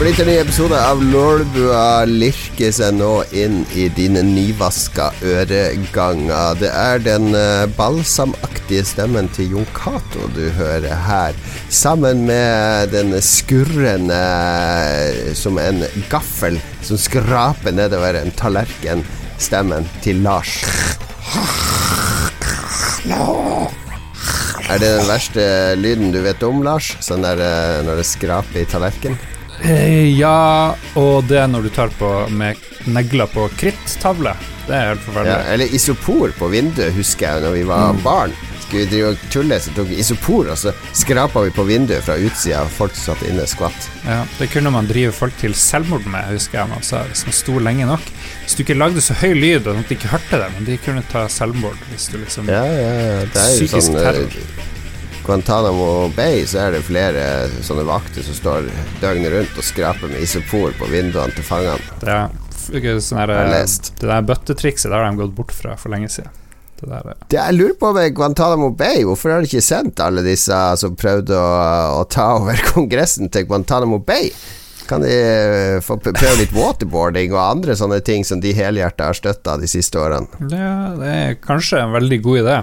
Splitter ny episode av Lålbua lirker seg nå inn i dine nyvaska øreganger. Det er den uh, balsamaktige stemmen til Jon Cato du hører her, sammen med den skurrende uh, som en gaffel som skraper nedover en tallerken, stemmen til Lars. Er det den verste lyden du vet om, Lars? Sånn der uh, når det skraper i tallerken? Eh, ja, og det er når du tar på med negler på krittavle. Det er helt forferdelig. Ja, eller isopor på vinduet, husker jeg når vi var mm. barn. Skulle vi drive og tulle, så tok vi isopor, og så skrapa vi på vinduet fra utsida. og Folk satt inne, skvatt. Ja, det kunne man drive folk til selvmord med, husker jeg man sa, hvis man sto lenge nok. Hvis du ikke lagde så høy lyd og at de ikke hørte det, men de kunne ta selvmord hvis du liksom Ja, ja, ja. Det er jo sånn, terror. Guantánamo Bay så er det flere sånne vakter som står døgnet rundt og skraper med isopor på vinduene til fangene. Det er sånn det der bøttetrikset der har de gått bort fra for lenge siden. Det, der, det jeg lurer på med Guantánamo Bay, hvorfor har de ikke sendt alle disse som prøvde å, å ta over Kongressen til Guantánamo Bay? Kan de eh, få prøve litt waterboarding og andre sånne ting som de helhjertet har støtta de siste årene? Ja, det er kanskje en veldig god idé.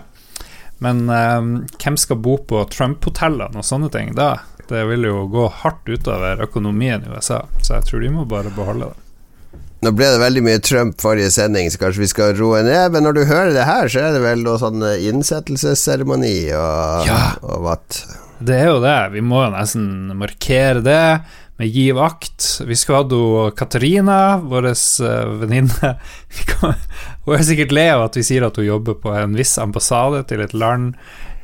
Men um, hvem skal bo på Trump-hotellene og sånne ting da? Det vil jo gå hardt utover økonomien i USA, så jeg tror de må bare beholde det. Nå ble det veldig mye Trump forrige sending, så kanskje vi skal roe ned. Men når du hører det her, så er det vel noe sånn eh, innsettelsesseremoni og, ja, og hva? Det er jo det. Vi må jo nesten markere det med Giv akt. Vi skulle hatt Katarina, vår uh, venninne. Hun er sikkert lei av at vi sier at hun jobber på en viss ambassade til et land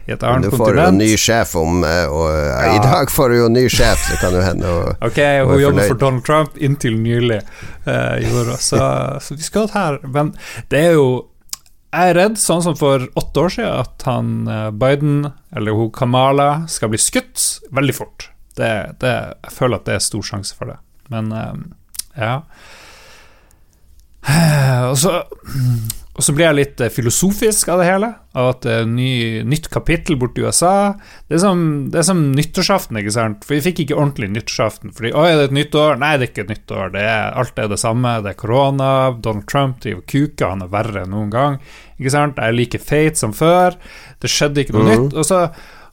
i et annet kontinent. Du får jo ny sjef om uh, og, uh, ja. I dag får du jo ny sjef, det kan jo hende Og, Ok, hun jobber for Donald Trump inntil nylig, uh, gjorde så, så vi skal her. Men det er jo jeg er redd, sånn som for åtte år siden, at han Biden, eller hun Kamala, skal bli skutt veldig fort. Det, det, jeg føler at det er stor sjanse for det. Men um, ja. Og så, og så blir jeg litt eh, filosofisk av det hele. Av at det er ny, nytt kapittel borti USA. Det er, som, det er som nyttårsaften, ikke sant. For vi fikk ikke ordentlig nyttårsaften. Fordi å, er det et nytt år? Nei, det er ikke et nytt år. Det er, alt er det samme. Det er korona. Donald Trump driver kuka. Han er verre enn noen gang. Ikke sant. Jeg er like feit som før. Det skjedde ikke noe mm. nytt. Og så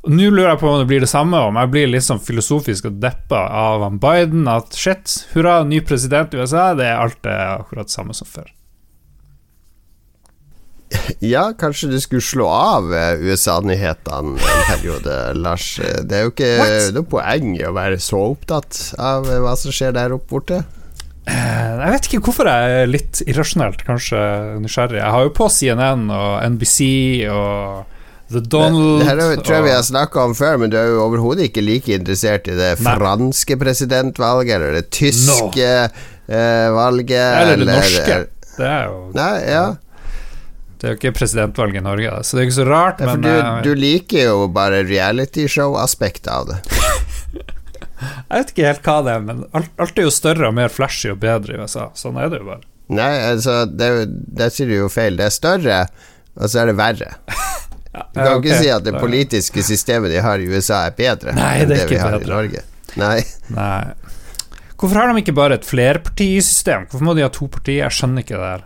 Nå lurer jeg på om det blir det samme, om jeg blir litt sånn filosofisk og deppa av han Biden. At shit, hurra, ny president i USA, det er alt det akkurat samme som før. Ja, kanskje du skulle slå av eh, USA-nyhetene en periode, Lars. Det er jo ikke noe poeng i å være så opptatt av eh, hva som skjer der oppe borte. Eh, jeg vet ikke hvorfor jeg er litt irrasjonelt, kanskje nysgjerrig. Jeg har jo på CNN og NBC og The Donald Det, det her tror jeg vi har snakka om før, men du er jo overhodet ikke like interessert i det Nei. franske presidentvalget eller det tyske no. eh, valget Eller det eller, norske. Det er jo Nei, ja det er jo ikke presidentvalg i Norge, så det er ikke så rart, men du, uh, du, liker jo bare realityshow-aspektet av det. jeg vet ikke helt hva det er, men alt, alt, er jo større og mer flashy og bedre i USA. Sånn er det jo bare. Nei, altså, det, det sier du jo feil. Det er større, og så er det verre. Ja, du kan okay. ikke si at det politiske systemet de har i USA er bedre Nei, enn det, det vi har bedre. i Norge. Nei. Nei. Hvorfor har de ikke bare et flerpartisystem? Hvorfor må de ha to partier? Jeg skjønner ikke det her.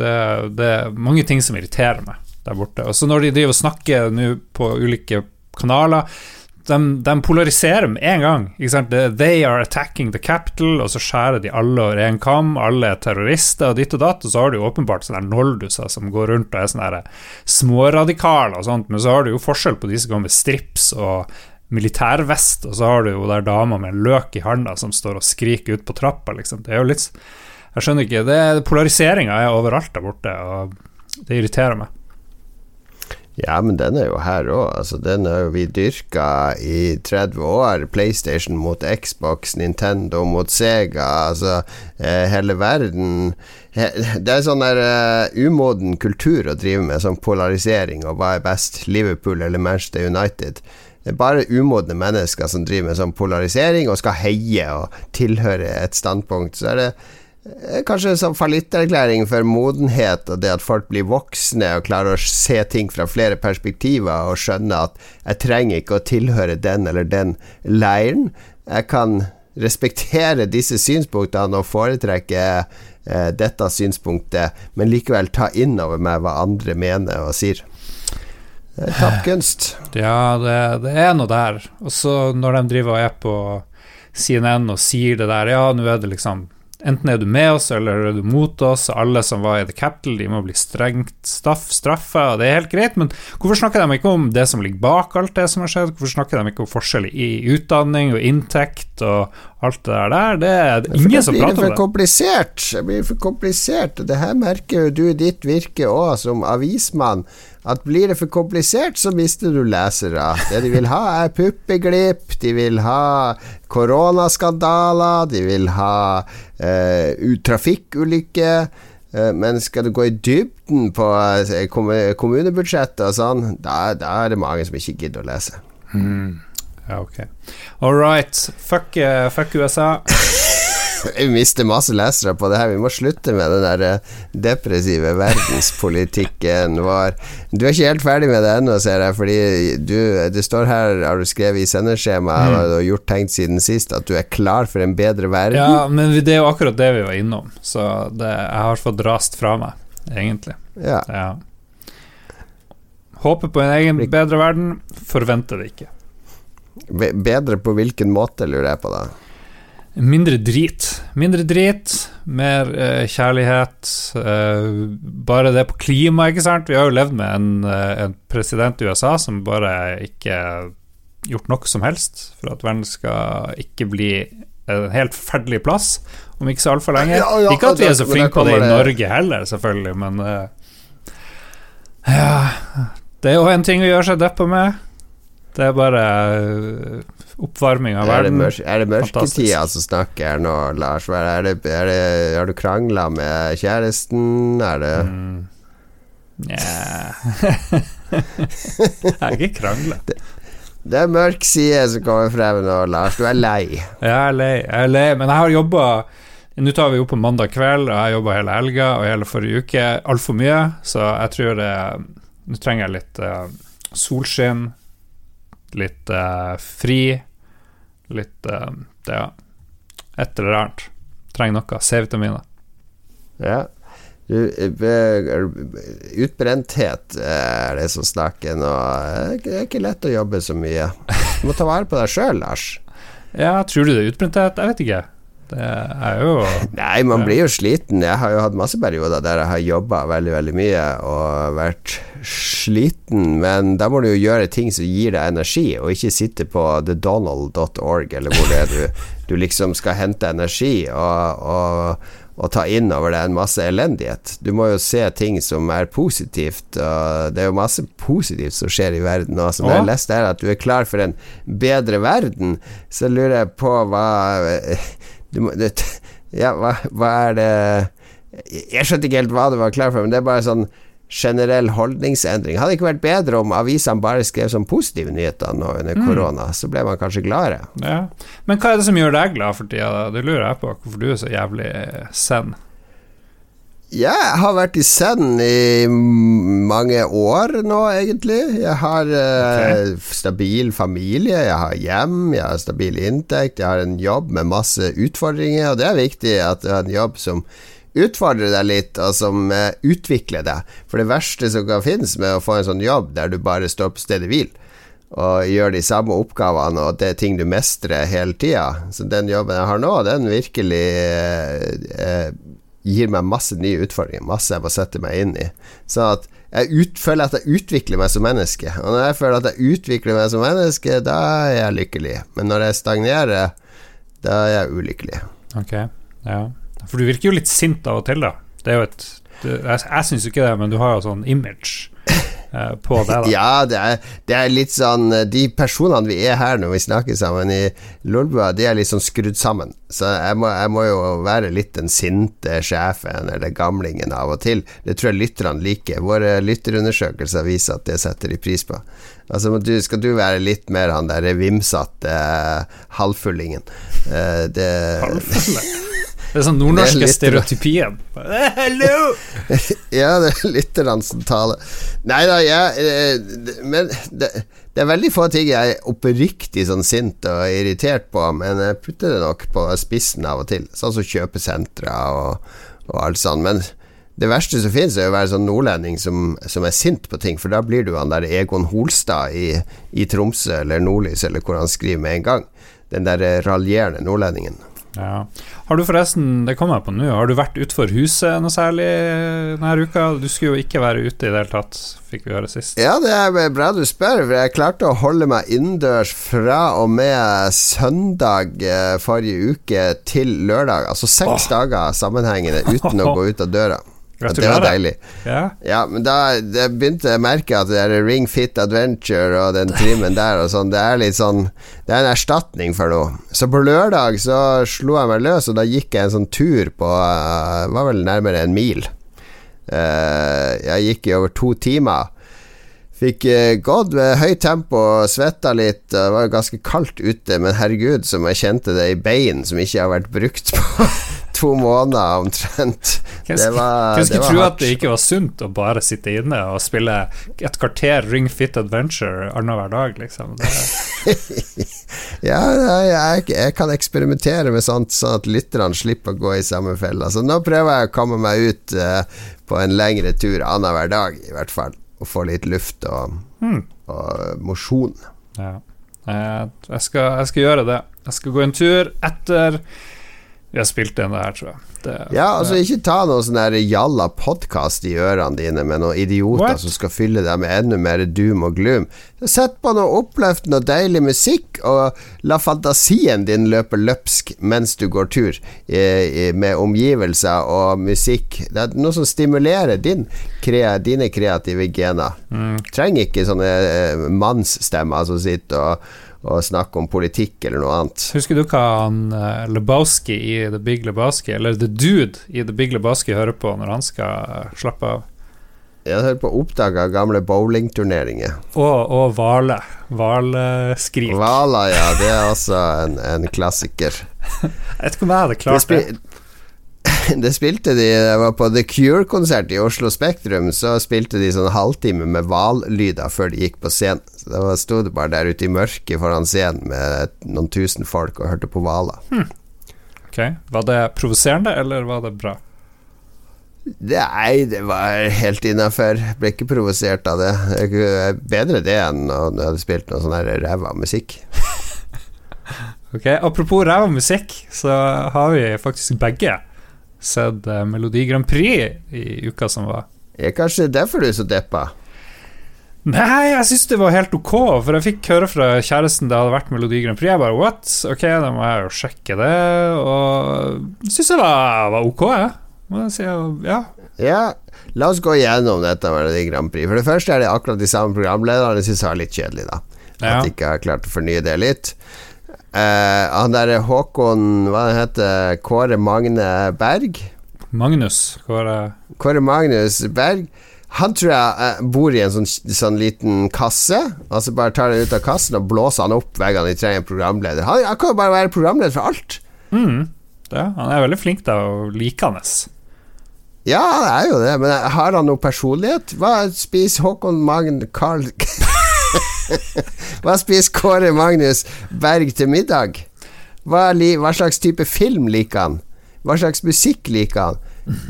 Det, det er mange ting som irriterer meg der borte. Og så når de driver og snakker nå på ulike kanaler de, de, polariserer med en gang. They are attacking the capital, og så skjærer de alle over én kam. Alle er terrorister og ditt og datt. Og så har du åpenbart sånne nolduser som går rundt og er sånne småradikale og sånt, men så har du jo forskjell på de som går med strips og militærvest, og så har du jo der dama med en løk i handa som står og skriker ut på trappa, liksom. Det er jo litt Jeg skjønner ikke. Polariseringa er overalt der borte, og det irriterer meg. Ja, men den er jo her òg. Altså, den har vi dyrka i 30 år. PlayStation mot Xbox, Nintendo mot Sega. Altså, eh, hele verden Det er sånn der uh, umoden kultur å drive med, sånn polarisering og hva er best, Liverpool eller Manchester United. Det er bare umodne mennesker som driver med sånn polarisering og skal heie og tilhøre et standpunkt. Så er det kanskje en sånn fallitterklæring for modenhet og det at folk blir voksne og klarer å se ting fra flere perspektiver og skjønne at jeg trenger ikke å tilhøre den eller den leiren. Jeg kan respektere disse synspunktene og foretrekke eh, dette synspunktet, men likevel ta inn over meg hva andre mener og sier. Er tapt. Ja, det, det er noe der. Og så når de driver og er på CNN og sier det der, ja, nå er det liksom Enten er du med oss, eller er du mot oss. Alle som var i The Capital, de må bli strengt straff, straffa, og det er helt greit, men hvorfor snakker de ikke om det som ligger bak alt det som har skjedd? Hvorfor snakker de ikke om forskjell i utdanning og inntekt og alt det der? Det er ingen som prater om det. Det blir for komplisert. Det blir for komplisert. Det her merker jo du i ditt virke òg, som avismann at blir det for komplisert, så mister du lesere. Det de vil ha, er puppeglipp, de vil ha koronaskandaler, de vil ha eh, trafikkulykker. Eh, men skal du gå i dybden på eh, kommunebudsjettet og sånn, da, da, er det mange som ikke gidder å lese. Mm. Ja, ok. All right. Fuck, uh, fuck USA. Vi mister masse lesere på det her. Vi må slutte med den der eh, depressive verdenspolitikken vår. Du er ikke helt ferdig med det ennå, ser jeg, fordi du, det står her, har du skrevet i sendeskjemaet, mm. og gjort tegn siden sist, at du er klar for en bedre verden. Ja, men det er jo akkurat det vi var innom, så det, jeg har fått rast fra meg, egentlig. Ja. ja. Håper på en egen bedre verden, forventer det ikke. Bedre på hvilken måte, lurer jeg på da? Mindre drit. Mindre drit, mer eh, kjærlighet. Eh, bare det på klima, ikke sant. Vi har jo levd med en, eh, en, president i USA som bare ikke gjort noe som helst for at verden skal ikke bli en helt forferdelig plass om ikke så altfor lenge. Ja, ja, ikke at vi er så flinke på det i Norge heller, selvfølgelig, men eh, Ja. Det er jo en ting å gjøre seg deppa med. Det er bare uh, oppvarming av verden. Er det, det mørketida som snakker nå, Lars? Er det, er det, har du krangla med kjæresten? Er det mm. Nja Jeg har ikke krangla. Det, det, er mørk side som kommer frem nå, Lars. Du er lei. Jeg er lei, jeg er lei. men jeg har jobba Nå tar vi opp på mandag kveld, og jeg jobba hele helga og hele forrige uke altfor mye, så jeg tror det Nå trenger jeg litt uh, solskinn, litt uh, fri Litt uh, Ja, et eller annet. Trenger noe. C-vitaminer. Ja. Utbrenthet er det som snakker nå. Det er ikke lett å jobbe så mye. Du må ta vare på deg sjøl, Lars. Ja, tror du det er utbrenthet? Jeg vet ikke. Det er jo Nei, man blir jo sliten. Jeg har jo hatt masse perioder der jeg har jobba veldig, veldig mye og vært sliten, men da må du jo gjøre ting som gir deg energi, og ikke sitte på thedonald.org, eller hvor det er du, du liksom skal hente energi og, og, og ta inn over deg en masse elendighet. Du må jo se ting som er positivt, og det er jo masse positivt som skjer i verden nå. Som jeg har lest her, at du er klar for en bedre verden, så lurer jeg på hva må, det, Ja, hva, hva, er det Jeg skjønte ikke helt hva du var klar for, men det er bare sånn generell holdningsendring. Hadde det ikke vært bedre om avisene bare skrev sånn positive nyheter nå under mm. korona, så ble man kanskje gladere. Ja. Men hva er det som gjør deg glad for tida? Det lurer jeg på, hvorfor du er så jævlig Jeg har vært i Zen i mange år nå, egentlig. Jeg har uh, stabil familie, jeg har hjem, jeg har stabil inntekt, jeg har en jobb med masse utfordringer, og det er viktig at du har en jobb som utfordrer deg litt, og som uh, utvikler deg. For det verste som kan finnes med å få en sånn jobb der du bare står på stedet hvil og gjør de samme oppgavene, og det er ting du mestrer hele tida. Så den jobben jeg har nå, den virkelig uh, gir meg masse nye utfordringer, masse jeg må sette meg inn i. Sånn at jeg ut, føler at jeg utvikler meg som menneske. Og når jeg føler at jeg utvikler meg som menneske, da er jeg lykkelig. Men når jeg stagnerer, da er jeg ulykkelig. Ok, ja. For du virker jo litt sint av og til, da. Det er jo et det, Jeg, jeg syns ikke det, men du har jo sånn image på det. Da. Ja, det er, det er, litt sånn eh, De personene vi er her når vi snakker sammen i Lolbua, de er litt sånn skrudd sammen. Så jeg må, jeg må, jo være litt den sinte sjefen eller gamlingen av og til. Det tror jeg lytterne liker. Våre lytterundersøkelser viser at det setter de pris på. Altså, du, skal du være litt mer han der vimsatte eh, halvfullingen? Eh, det Det er sånn nordnorske er litt- stereotypien. Hello! Ja, det er lytterne som taler. Nei da, jeg eh, Men det, det er veldig få ting jeg er oppriktig sånn sint og irritert på, men jeg putter det nok på spissen av og til. Sånn som kjøpesentre og, og alt sånt. Men det verste som finnes, er å være sånn nordlending som, som er sint på ting, for da blir du han der Egon Holstad i, i Tromsø eller Nordlys, eller hvor han skriver med en gang. Den der raljerende nordlendingen. Ja. Har du forresten, det kommer jeg på nå, har du vært utenfor huset noe særlig denne uka? Du skulle jo ikke være ute i det hele tatt, fikk vi høre sist. Ja, det er bra du spør, for jeg klarte å holde meg innendørs fra og med søndag eh, forrige uke til lørdag. Altså seks Åh. dager sammenhengende uten å gå ut av døra. Ja, det var deilig. Ja. Ja, men da det begynte jeg å merke at det der Ring Fit Adventure og den trimmen der og sånn, det er litt sånn Det er en erstatning for noe. Så på lørdag så slo jeg meg løs, og da gikk jeg en sånn tur på uh, Var vel nærmere en mil. Uh, jeg gikk i over to timer. Fikk eh, gått med høyt tempo, svetta litt. Det var ganske kaldt ute, men herregud, som jeg kjente det i bein som ikke har vært brukt på to måneder omtrent. Det var- det skulle tro hardt. at det ikke var sunt å bare sitte inne og spille et kvarter Ring Fit Adventure annenhver dag, liksom? Ja, jeg, jeg, jeg kan eksperimentere med sånt, sånn at lytterne slipper å gå i samme fella. Så nå prøver jeg å komme meg ut uh, på en lengre tur annenhver dag, i hvert fall. Og få litt luft og, mm. og mosjon. Ja. Eh, Jeg skal, jeg skal gjøre det. Jeg skal gå en tur etter vi har spilt inn det her, tror jeg. Det, Ja, altså det, ikke ta noen sånn der jalla podkast i ørene dine med noen idioter What? som skal fylle deg med enda mer doom og gloom. Sett på noe oppløftende og deilig musikk, og la fantasien din løpe løpsk mens du går tur, i, i, med omgivelser og musikk. Det er noe som stimulerer din, krea, dine kreative gener. mm, Trenger ikke sånne eh, mannsstemmer som sitter og, og snakke om politikk eller noe annet. Husker du hva han eh, Lebowski i The Big Lebowski, eller The Dude i The Big Lebowski, hører på når han skal eh, slappe av? Jeg hører på opptak av gamle bowlingturneringer. Og, og Hvale. Hvalskrik. Vala, ja, det er også en, en klassiker. Jeg vet ikke om jeg hadde klart det. det spilte de Jeg var på The Cure-konsert i Oslo Spektrum. Så spilte de sånn halvtime med hvallyder før de gikk på scenen. Så Da sto det bare der ute i mørket foran scenen med noen tusen folk og hørte på hvaler. Ok, Var det provoserende, eller var det bra? Nei, det var helt innafor. Ble ikke provosert av det. Bedre det enn når jeg hadde spilt noe sånn ræva musikk. Ok, Apropos ræva musikk, så har vi faktisk begge sett eh, Melodi Grand Prix i uka som var. Er kanskje derfor du er så deppa? Nei, jeg syns det var helt ok, for jeg fikk høre fra kjæresten det hadde vært Melodi Grand Prix. Jeg bare what? Ok, da må jeg jo sjekke det, og syns det var, var ok, jeg. Må jeg si, ja. Ja, la oss gå igjennom dette med de Grand Prix. For det første er det akkurat de samme programlederne. Jeg syns det er litt kjedelig, da. At de ikke har klart å fornye det litt. Eh, han derre Håkon Hva han heter Kåre Magne Berg? Magnus, er Kåre Magnus Berg Han tror jeg eh, bor i en sånn, sånn liten kasse. Altså bare tar den ut av kassen og blåser han opp hver gang de trenger en programleder. Han, han kan jo bare være programleder for alt. mm, det, Han er veldig flink da, like hans. Ja, han er jo det, men har han noe personlighet? Hva spiser Håkon Magn Carl Hva spiser Kåre Magnus Berg til middag? Hva, hva slags type film liker han? Hva slags musikk liker han?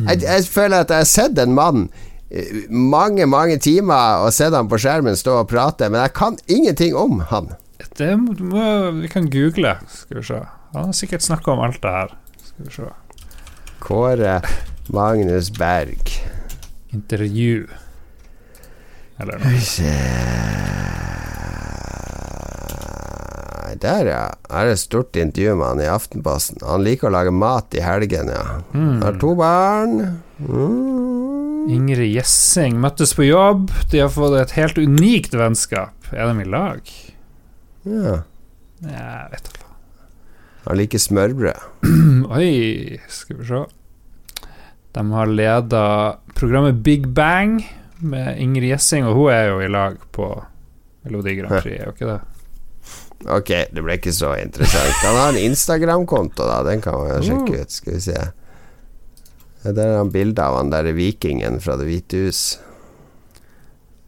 Jeg, jeg føler at jeg har sett en mann eh, mange, mange timer og sett han på skjermen stå og prate, men jeg kan ingenting om han. Det må, vi kan google, skal vi se. Han har sikkert snakka om alt det her. Skal vi se. Kåre Magnus Berg. Intervju. Eller noe. Der, ja. Her er et stort intervju med han i Aftenposten. Han liker å lage mat i helgen, ja. Mm. Har to barn. Mm. Ingrid Gjessing møttes på jobb. De har fått et helt unikt vennskap. Er de i lag? Ja, Jeg vet ikke. Han liker smørbrød. Oi, skal vi se. De har leda programmet Big Bang med Ingrid Gjessing, og hun er jo i lag på Melodi Grand Prix, er jo ikke det? Ok, det ble ikke så interessant. Han har en Instagram-konto, da. Den kan man jo sjekke ut. Skal vi se. Der er han bilde av han der vikingen fra Det hvite hus.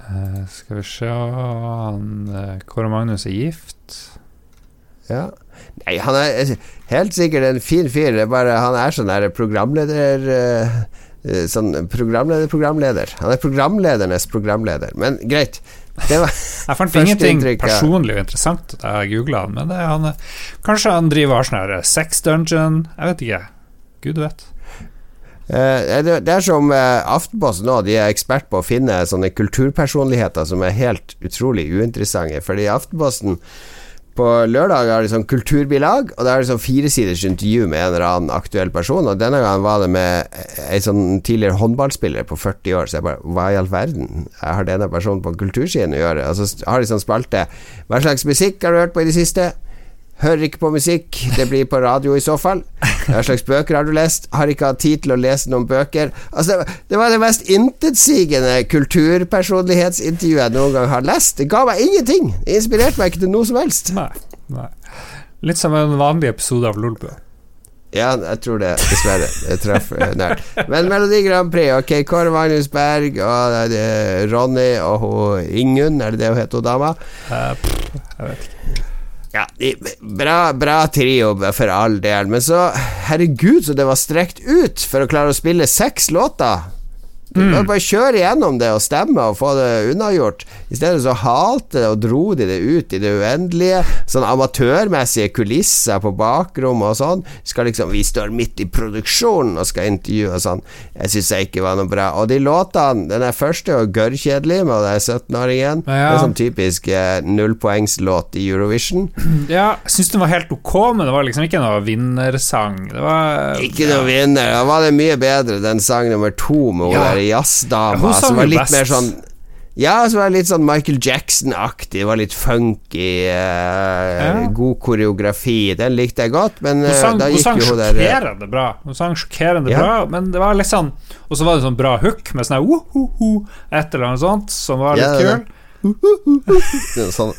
Uh, skal vi se han, uh, Kåre Magnus er gift. Ja. Nei, han er helt sikkert en fin fyr. Det er bare Han er sånn der programleder eh, Sånn programleder, programleder. Han er programledernes programleder. Men greit. Det var Jeg fant ingenting personlig og interessant da jeg googla han, men det han kanskje han driver har sånn her sex dungeon? Jeg vet ikke. Gud vet. Eh, det, det er som eh, Aftenposten nå, de er ekspert på å finne sånne kulturpersonligheter som er helt utrolig uinteressante. Fordi Aftenposten på lørdag har de sånn kulturbilag, og da er det sånn firesiders intervju med en eller annen aktuell person. Og denne gangen var det med ei sånn tidligere håndballspiller på 40 år, så jeg bare Hva i all verden jeg har denne personen på kultursiden å gjøre? Og så har de sånn spalte Hva slags musikk har du hørt på i det siste? Hører ikke på musikk, det blir på radio i så fall. Hva slags bøker har du lest? Har ikke hatt tid til å lese noen bøker. Altså, det, var det mest intetsigende kulturpersonlighetsintervjuet jeg noen gang har lest. Det ga meg ingenting. Det inspirerte meg ikke til noe som helst. Nei. nei. Litt som en vanlig episode av Lolbua. Ja, jeg tror det, dessverre. Jeg traff eh, nært. Men Melodi Grand Prix, ok. Kåre Magnus Berg og det er Ronny og Ingunn, er det det hun heter, hun dama? Uh, pff, jeg vet ikke. Ja, bra, bra trio for all del, men så Herregud, så det var strekt ut for å klare å spille seks låter. Må bare kjøre igjennom det og stemme og få det unnagjort. I stedet så halte og dro de det ut i det uendelige. Sånn amatørmessige kulisser på bakrommet og sånn. Skal liksom Vi står midt i produksjonen og skal intervjue og sånn. Jeg syns jeg ikke var noe bra. Og de låtene Den er første og gørrkjedelig med den 17-åringen. Ja. Det er sånn typisk eh, nullpoengslåt i Eurovision. Ja, jeg syns den var helt ok, men det var liksom ikke noe vinnersang. Det var Ikke noe vinner. Da var det mye bedre den sang nummer to med hun Ja. der Ja, jazzdama, hun som var litt best. mer sånn ja, som var litt sånn Michael Jackson-aktig. Var litt funky, eh, Ja. god koreografi. Den likte jeg godt, men Hun eh, sang, da hun gikk sang jo hun der eh, sjokkerende bra. Hun sang sjokkerende Ja. bra, men det var litt sånn Og så var det sånn bra hook med sånn her wohoho, et eller annet sånt, som var litt Ja, kul. sånn.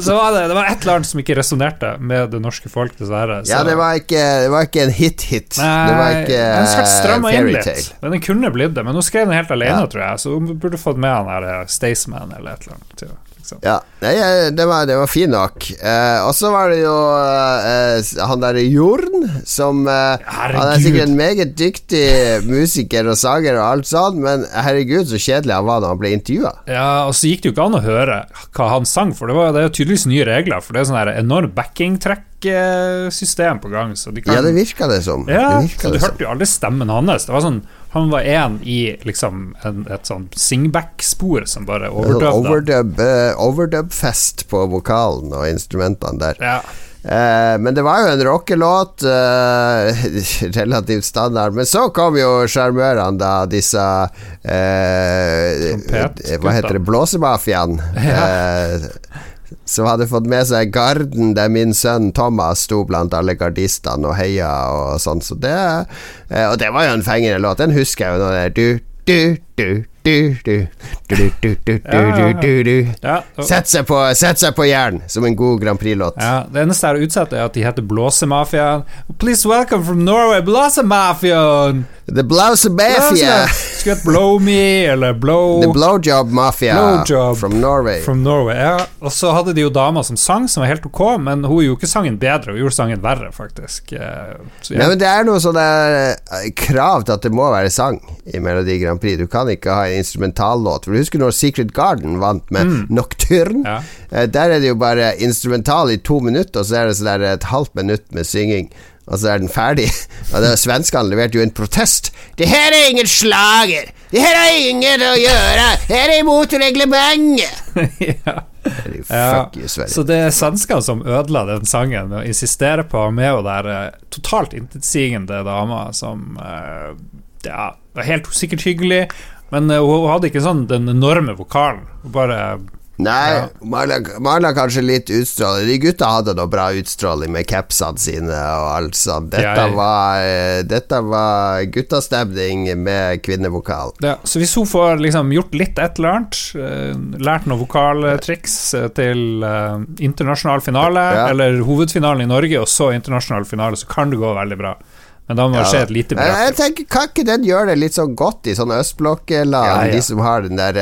Så var det, det var et eller annet som ikke resonnerte med det norske folk, dessverre. Så. Ja, det var ikke, det var ikke en hit-hit. Det var ikke den inn litt. fairytale. Men den kunne blitt det. Men hun skrev den helt alene, Ja. tror jeg, så hun burde fått med han her eh, Staysman eller et eller annet. Ja. Ja, nei, eh, det var, det var fin nok. Eh, og så var det jo eh, han derre Jorn, som eh, Han er sikkert en meget dyktig musiker og sanger og alt sånt, men herregud, så kjedelig han var da han ble intervjua. Ja, og så gikk det jo ikke an å høre hva han sang, for det, var, det er tydeligvis nye regler. For det er sånn her enormt backing-trekk-system på gang. Så de kan, Ja, det virka det som. Ja, det så du hørte jo aldri stemmen hans. Det var sånn Han var én i liksom en, et sånn singback-spor som bare overdøvde. Overdub, uh, overdub-fest på vokalen og instrumentene der. Ja. Uh, men det var jo en rockelåt, uh, relativt standard. Men så kom jo sjarmørene, da, disse. Hva heter det? Blåsemafiaen. Eh, som hadde fått med seg garden der min sønn Thomas sto blant alle gardistene og heia og sånn. Så det, eh, og det var jo en fengende låt. Den husker jeg jo nå. det Du, du, du, Sett seg på, Sett seg på jern, som en god Grand Prix-låt. Ja, det eneste jeg har utsatt, er at de heter Blåsemafiaen. Please welcome from Norway, Blåsemafiaen! The Blåsemafia! Skulle hett Blow Me, eller Blow The Blowjob Mafia blowjob from Norway. From Norway ja. Og så hadde de jo dama som sang, som var helt ok, men hun gjorde ikke sangen bedre, hun gjorde sangen verre, faktisk. Eh, så, ja. Nei, men det er noe sånne krav til at det må være sang i Melodi Grand Prix. Du kan ikke ha instrumentallåt. For du husker når Secret Garden vant med Nocturne? Mm. Ja. Eh, Der er det jo bare instrumental i to minutter, og så er det sånn et halvt minutt med synging. Og så er den ferdig. Og det, Svenskene leverte jo en protest. Det her er ingen slager! Det her har ingen å gjøre! Her er imot reglementet! ja. You, Så det er svenskene som ødela den sangen, på å ha med hun der eh, totalt intetsigende dama som eh, Ja, var helt sikkert hyggelig, men eh, hun hadde ikke sånn den enorme vokalen. Hun bare Nei, Ja. mangla kanskje litt utstråling. De gutta hadde noe bra utstråling med capsene sine og alt sånt. Dette var, eh, dette var guttastemning med kvinnevokal. Ja, så hvis hun får liksom gjort litt et eller annet, eh, lært noen vokaltriks til internasjonal finale, Ja. eller hovedfinalen i Norge, og så internasjonal finale, så kan det gå veldig bra. Men da må det Ja. skje et lite Jeg, jeg tenker, Kan ikke den gjøre det litt sånn godt i sånne østblokkland? Ja, ja. De som har den der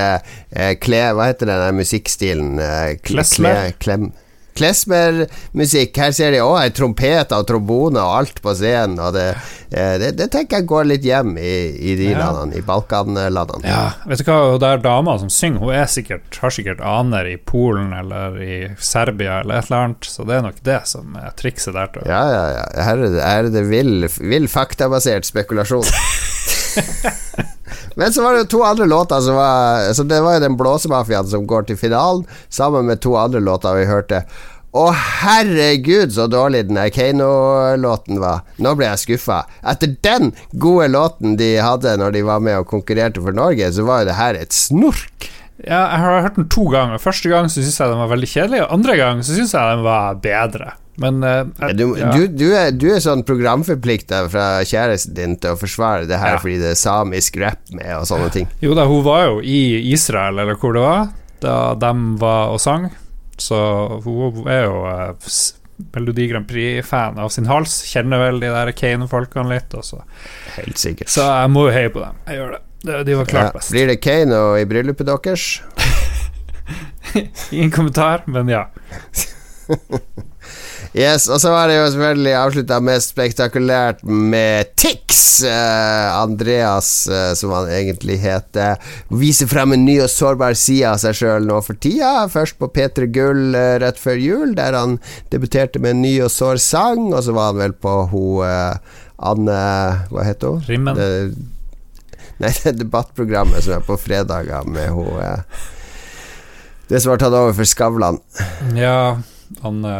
eh, kle... Hva heter den der musikkstilen? Eh, kle- Klezmer? kle- Klem... Klesmer-musikk. Her ser de òg ei trompet og trombone og alt på scenen. Og det, eh, det, det tenker jeg går litt hjem i, i de Ja. landene, i Balkanlandene. Ja, vet du hva, og er dama som synger, hun er sikkert, har sikkert aner i Polen eller i Serbia eller et eller annet, så det er nok det som er trikset der. Tror jeg. Ja, ja, ja. Her er det, her er det vill, vill faktabasert spekulasjon. Men så var det jo to andre låter som var Så Det var jo den blåsemafiaen som går til finalen, sammen med to andre låter vi hørte. Å, herregud, så dårlig den Keiino-låten var. Nå ble jeg skuffa. Etter den gode låten de hadde når de var med og konkurrerte for Norge, så var jo det her et snork. Ja, jeg har hørt den to ganger. Første gang så syns jeg den var veldig kjedelig, og andre gang så syns jeg den var bedre. Men uh, Du, ja. du, du, er, du er sånn programforplikta fra kjæresten din til å forsvare det her Ja. fordi det er samisk rap med og sånne ting. Jo da, hun var jo i Israel, eller hvor det var, da de var og sang. Så hun er jo uh, Melodi Grand Prix-fan av sin hals. Kjenner vel de der Kane-folkene litt. Også. Helt sikkert. så jeg må jo heie på dem. Jeg gjør det. De, var klart Ja. best. Blir det Kano i bryllupet deres? Ingen kommentar, men ja. Yes, og så var det jo selvfølgelig avslutta mest spektakulært med Tix. Eh, Andreas, eh, som han egentlig heter, viser frem en ny og sårbar side av seg sjøl nå for tida. Først på P3 Gull eh, rett før jul, der han debuterte med en ny og sår sang, og så var han vel på ho eh, Anne Hva heter hun? Rimmen. Det, nei, det debattprogrammet som er på fredager med hun Det som har tatt over for Skavlan. Ja, Anne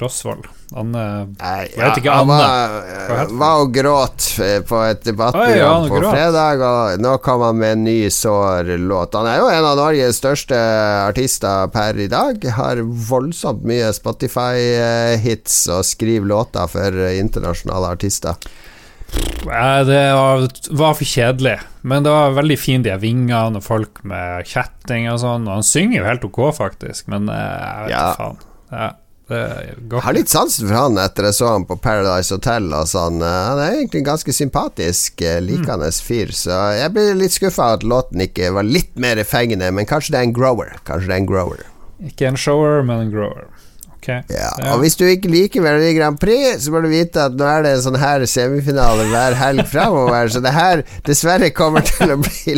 Rosvold. Anne Nei, Hva vet ikke han Anne? var, Hva var og gråt eh, på et debattprogram på gråt. fredag, og nå kom han med en ny sår låt. Han er jo en av Norges største artister per i dag. Har voldsomt mye Spotify-hits og skriver låter for internasjonale artister. Det var, var for kjedelig, men det var veldig fint, de vingene og folk med kjetting og sånn. Og han synger jo helt ok, faktisk, men eh, jeg vet Ja. ikke faen. Ja, Jeg har litt sansen for han etter jeg så han på Paradise Hotel. Og sånn. Eh, Han er egentlig en ganske sympatisk, likende mm. fyr, så jeg blir litt skuffa at låten ikke var litt mer fengende, men kanskje det er en grower. Kanskje det er en grower. Ikke en shower, men en grower. Ok. Ja, og hvis du ikke liker Melodi Grand Prix, så må du vite at nå er det en sånn her semifinale hver helg framover, så det her dessverre kommer til å bli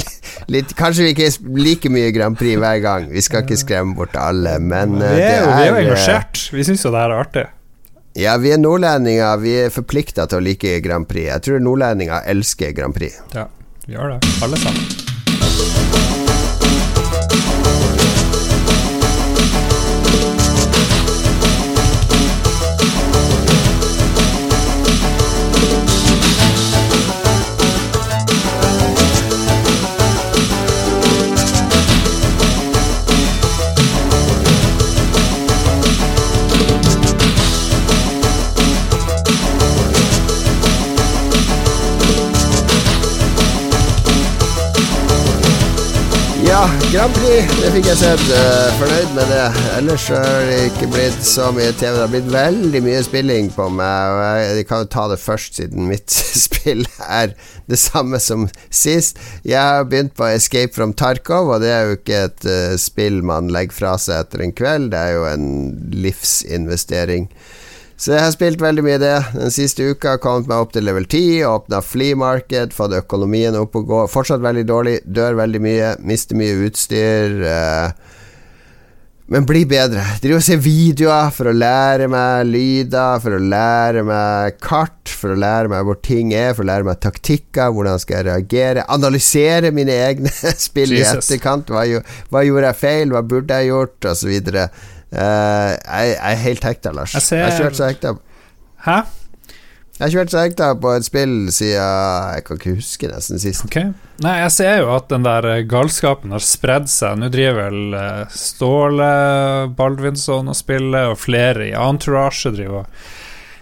litt Kanskje vi ikke liker mye Grand Prix hver gang, vi skal ikke skremme bort alle, men Vi eh, er jo, vi er jo engasjert. Vi syns jo det her er artig. Ja, vi er nordlendinger, vi er forplikta til å like Grand Prix. Jeg tror nordlendinger elsker Grand Prix. Ja, vi gjør det, alle sammen. Grand Prix, det fikk jeg sett. eh, fornøyd med det. Ellers har det ikke blitt så mye TV. Det har blitt veldig mye spilling på meg. Og jeg, kan jo ta det først, siden mitt spill er det samme som sist. Jeg har begynt på Escape from Tarkov, og det er jo ikke et eh, spill man legger fra seg etter en kveld. Det er jo en livsinvestering. Så jeg har spilt veldig mye det den siste uka. har Kommet meg opp til level 10, åpna flea market, fått økonomien opp og gå. Fortsatt veldig dårlig, dør veldig mye, mister mye utstyr. eh, men bli bedre. Driver og ser videoer for å lære meg lyder, for å lære meg kart, for å lære meg hvor ting er, for å lære meg taktikker, hvordan skal jeg reagere. Analysere mine egne spill i etterkant. Hva, hva gjorde jeg feil, hva burde jeg gjort, osv. Uh, jeg, er helt hekta, Lars. Jeg ser- Jeg har kjørt så hekta. Hæ? Jeg har ikke vært så hekta på et spill siden Jeg kan ikke huske nesten sist. Okay. Nei, jeg ser jo at den der eh, galskapen har spredd seg. Nå driver vel eh, Ståle Baldvinsson og spiller, og flere i Entourage driver og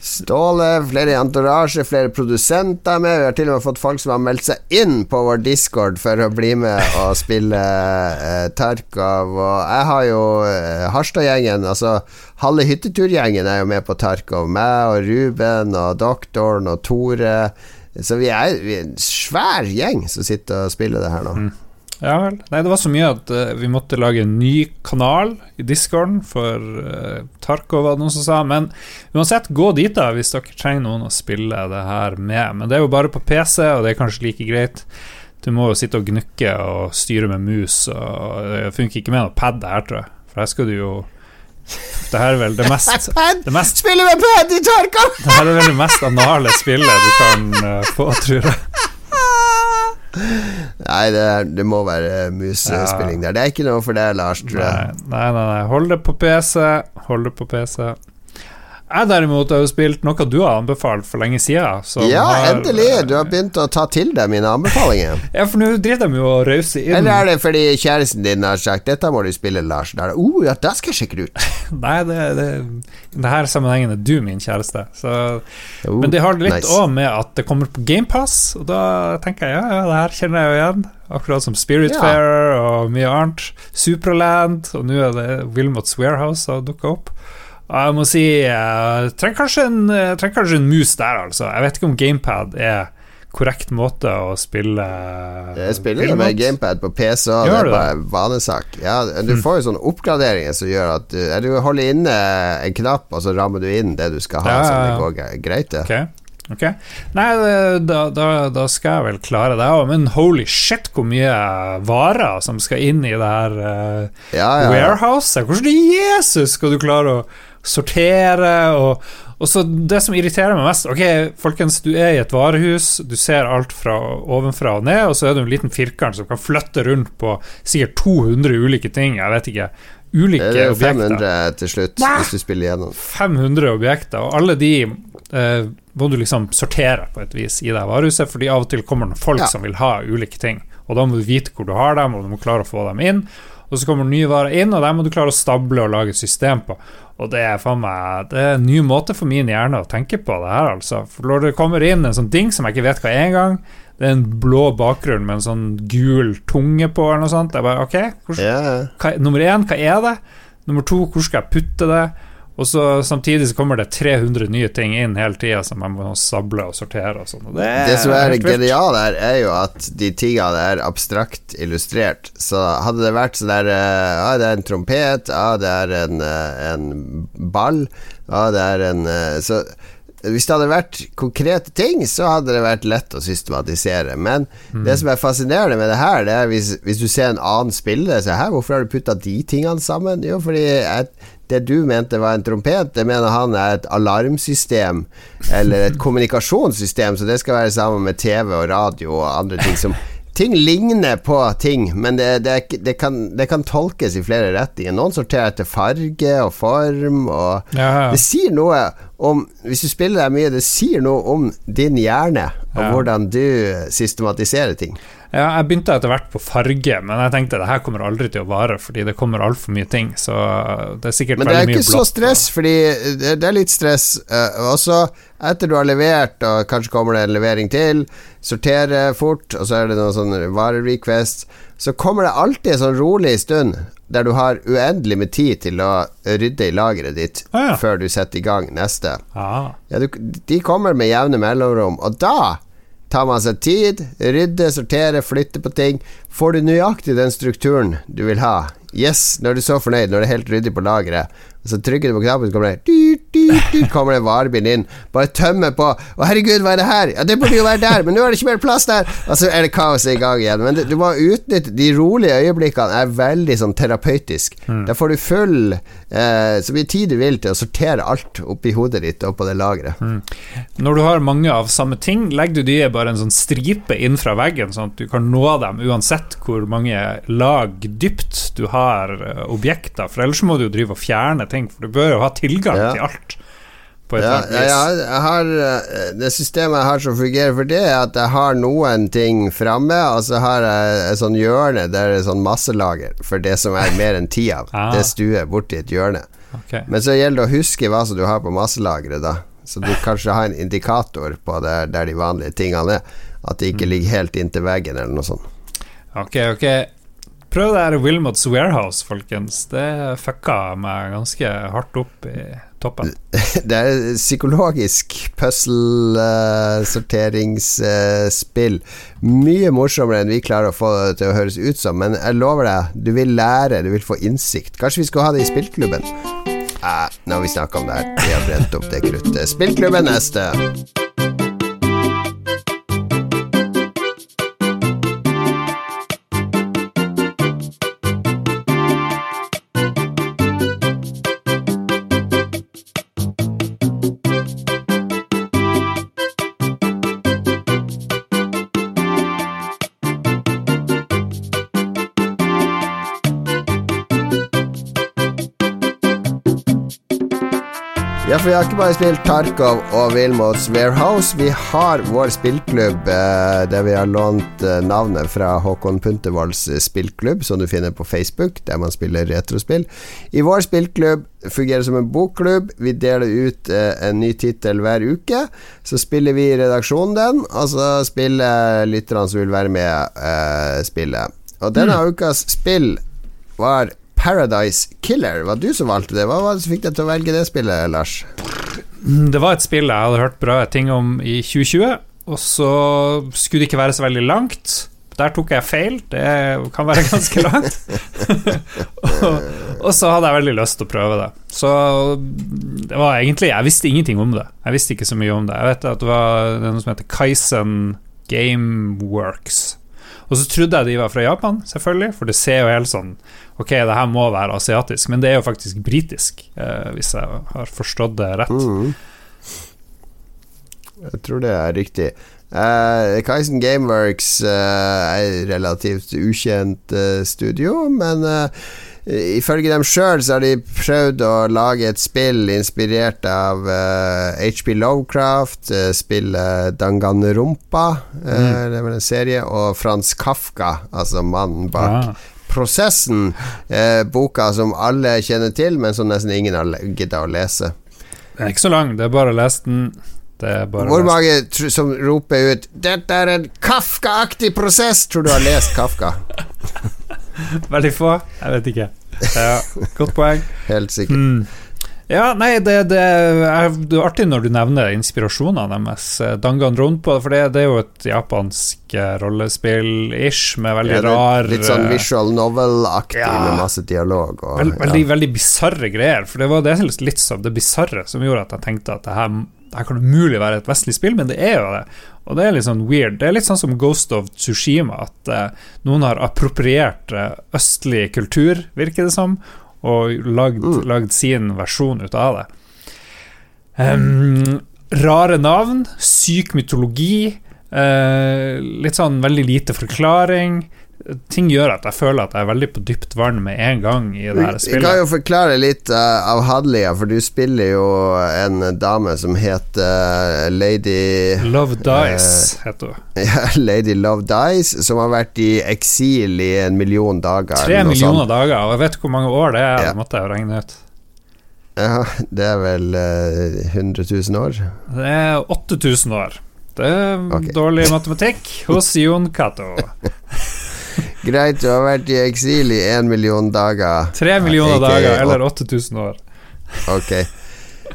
Ståle, flere i entourage, flere produsenter med. Vi har til og med fått folk som har meldt seg inn på vår discord for å bli med og spille eh, Tarkov. Og jeg har jo eh, Harstad-gjengen, altså halve hytteturgjengen er jo med på Tarkov. Meg og Ruben og Doktoren og Tore. Så vi er, vi er en svær gjeng som sitter og spiller det her nå. Mm. Ja vel. Nei, det var så mye at uh, vi måtte lage en ny kanal i discorden for uh, Tarkov, var det noen som sa. Men uansett, gå dit da hvis dere trenger noen å spille det her med. Men det er jo bare på PC, og det er kanskje like greit. Du må jo sitte og gnukke og styre med mus, og det funker ikke med noe pad her, tror jeg. For her skal du jo det her er vel det mest, det mest Spille med pad i Tarkov! Det her er vel det mest anale spillet du kan uh, få, tror jeg. Nei, det, er, det, må være musespilling der. Det er ikke noe for deg, Lars, tror jeg. Nei, nei, nei. Hold det på PC. Hold det på PC. Jeg derimot har jo spilt noe du har anbefalt for lenge siden. Ja, har, endelig! Du har begynt å ta til deg mine anbefalinger. ja, for nå driver de jo og rauser inn Eller er det fordi kjæresten din har sagt 'dette må du spille, Lars'? Da er det 'oh, ja, det skal jeg sjekke ut'. Nei, det, det, det her sammenhengen er du min kjæreste. Så, oh, men det har litt òg nice. med at det kommer på GamePass, og da tenker jeg ja, ja, det her kjenner jeg jo igjen. Akkurat som Spiritfarer ja. og mye annet. Supraland, og nå er det Wilmots Warehouse som har dukka opp. Jeg må si Jeg trenger kanskje en, trenger kanskje en mus der, altså. Jeg vet ikke om gamepad er korrekt måte å spille Jeg spiller det med gamepad på PC og det er bare vanesak. Ja, du mm. får jo sånne oppgraderinger som gjør at du, du holder inne en knapp, og så rammer du inn det du skal ha, ja, så det går greit, det. Okay. Ok. Nei, da, da, da, skal jeg vel klare det òg, men holy shit, hvor mye varer som skal inn i det her uh, ja, ja, warehouset. Hvordan i Jesus skal du klare å sortere og, og så Det som irriterer meg mest Ok, folkens, du er i et varehus, du ser alt fra ovenfra og ned, og så er det en liten firkant som kan flytte rundt på sikkert 200 ulike ting. Jeg vet ikke. Ulike objekter. Det er 500 objekter. til slutt, Nei! hvis du spiller gjennom. 500 objekter, og alle de eh, må du liksom sortere på et vis i det varehuset, fordi av og til kommer det folk ja. som vil ha ulike ting. Og da må du vite hvor du har dem, og du må klare å få dem inn. Og så kommer nye varer inn, og der må du klare å stable og lage et system på. Og det er meg Det er en ny måte for min hjerne å tenke på det her, altså. For når det kommer inn en sånn ding som jeg ikke vet hva er engang, det er en blå bakgrunn med en sånn gul tunge på, eller noe sånt. Jeg bare OK, hvor, hva, nummer én, hva er det? Nummer to, hvor skal jeg putte det? Og så Samtidig så kommer det 300 nye ting inn hele tida som man må sable og sortere. Og sånn det, det, som er genialt her, er jo at de tingene er abstrakt illustrert. Så hadde det vært sånn der eh, Ja, det er en trompet, ja, det er en, eh, en ball, ja, det er en eh, Så hvis det hadde vært konkrete ting, så hadde det vært lett å systematisere. Men mm. det som er fascinerende med det her, det er hvis, hvis du ser en annen spiller Så her, hvorfor har du putta de tingene sammen? Jo, fordi jeg, det du mente var en trompet, det mener han er et alarmsystem eller et kommunikasjonssystem, så det skal være sammen med TV og radio og andre ting som Ting ligner på ting, men det, det, det, kan, det, kan, tolkes i flere retninger. Noen sorterer etter farge og form, og ja, ja. det sier noe om Hvis du spiller deg mye, det sier noe om din hjerne, og ja. hvordan du systematiserer ting. Ja, jeg begynte etter hvert på farge, men jeg tenkte det her kommer aldri til å vare, fordi det kommer altfor mye ting. Så det er sikkert veldig mye blått. Men det er ikke så stress, fordi det er litt stress. Uh, også etter du har levert, og kanskje kommer det en levering til, sortere fort, og så er det noen sånn varerequest, så kommer det alltid en sånn rolig stund der du har uendelig med tid til å rydde i lageret ditt ah, ja. før du setter i gang neste. Ah. Ja, du, de kommer med jevne mellomrom, og da tar man seg tid, rydder, sorterer, flytter på ting. Får du nøyaktig den strukturen du vil ha? Yes, når du er så fornøyd, når det er helt ryddig på lageret. Så trykker du på knappen, så kommer det dyrt, dyrt, dyrt, kommer det varebil inn. Bare tømmer på. 'Å, herregud, hva er det her?' Ja, det burde jo være der, men nå er det ikke mer plass der. Og så er det kaoset i gang igjen. Men du må utnytte de rolige øyeblikkene, er veldig sånn terapeutisk. Mm. Da får du full eh, så mye tid du vil til å sortere alt oppi hodet ditt og på det lageret. Mm. Når du har mange av samme ting, legger du de bare en sånn stripe inn fra veggen, sånn at du kan nå dem uansett hvor mange lag dypt du har eh, objekter. For ellers må du jo drive og fjerne ting, for du bør jo ha tilgang ja. til alt Ja, jeg har, eh, det systemet jeg har som fungerer for det, er at jeg har noen ting framme, og så har jeg et sånn hjørne der det er sånn masselager for det som er mer enn ti av. Ah. Det stuer borti et hjørne. Okay. Men så gjelder det å huske hva som du har på masselageret, da. Så du kanskje har en indikator på der, der de vanlige tingene er. At det Mm. ikke ligger helt inntil veggen, eller noe sånt. Ok, ok. Prøv det her Wilmots Warehouse, folkens. Det fucka meg ganske hardt opp i toppen. Det er psykologisk puzzle-sorteringsspill. Mye morsommere enn vi klarer å få det til å høres ut som, men jeg lover deg, du vil lære, du vil få innsikt. Kanskje vi skulle ha det i spillklubben? Eh, nå har vi snakka om det her. Vi har brent opp det kruttet. Spillklubben neste. For vi har ikke bare spilt Tarkov og Wilmots Warehouse. Vi har vår spillklubb eh, der vi har lånt eh, navnet fra Håkon Puntervolds eh, spillklubb, som du finner på Facebook, der man spiller retrospill. I vår spillklubb fungerer som en bokklubb. Vi deler ut eh, en ny tittel hver uke. Så spiller vi i redaksjonen den, og så spiller lytterne som vil være med, eh, spillet. Og denne ukas spill var Paradise Killer. Var du som valgte det? Hva var det som fikk deg til å velge det spillet, Lars? Det var et spill jeg hadde hørt bra ting om i 2020, og så skulle det ikke være så veldig langt. Der tok jeg feil, det kan være ganske langt. og, og så hadde jeg veldig lyst til å prøve det. Så det var egentlig Jeg visste ingenting om det. Jeg visste ikke så mye om det. Jeg vet at det var noe som heter Kaizen Gameworks. Og så trodde jeg de var fra Japan, selvfølgelig, for det ser jo helt sånn Ok, det her må være asiatisk, men det er jo faktisk britisk, eh, hvis jeg har forstått det rett. Mm. Jeg tror det er riktig. Uh, Kaisen Gameworks uh, er relativt ukjent uh, studio, men eh, ifølge dem sjøl så har de prøvd å lage et spill inspirert av HP Lovecraft, uh, spillet Danganronpa, mm. det var en serie, og Frans Kafka, altså mannen bak ja. Prosessen, eh, boka som alle kjenner til, men som nesten ingen har gidda å lese. Den er ikke så lang, det er bare å lese den. Det er bare Hvor mange som roper ut 'Dette er en Kafka-aktig prosess', tror du har lest Kafka? Veldig få, jeg vet ikke. Ja, godt poeng. Helt sikkert. Mm. Ja, nei, det, det, er, det er artig når du nevner inspirasjonene deres. Danganronpa, for det, det er jo et japansk eh, rollespill-ish, med veldig Ja, rar litt sånn eh, visual novel-aktig Ja. med masse dialog. Og, Veld, veldig, ja. veldig bisarre greier. For det var det litt sånn det bisarre som gjorde at jeg tenkte at det her, det her kan umulig være et vestlig spill, men det er jo det. Og det er litt sånn weird. Det er litt sånn som Ghost of Tsushima, at eh, noen har appropriert eh, østlig kultur, virker det som, og lagd, Mm. lagd sin versjon ut av det. Um, rare navn, syk mytologi, eh, litt sånn veldig lite forklaring. Ting gjør at jeg føler at jeg er veldig på dypt vann med en gang i det her spillet. Vi kan jo forklare litt uh, av Hadlia, for du spiller jo en dame som heter uh, Lady Love Dice, heter hun. ja, Lady Love Dice, som har vært i eksil i en million dager. Tre millioner sånt. dager, og jeg vet hvor mange år det er. Ja. Det måtte jeg jo regne ut. Ja, det er vel uh, 100 000 år. Det er 8000 år. Det er okay. dårlig matematikk hos Jon Cato. Greit, du har vært i eksil i en million dager. Tre millioner Ikke- dager, eller 8000 år. Ok.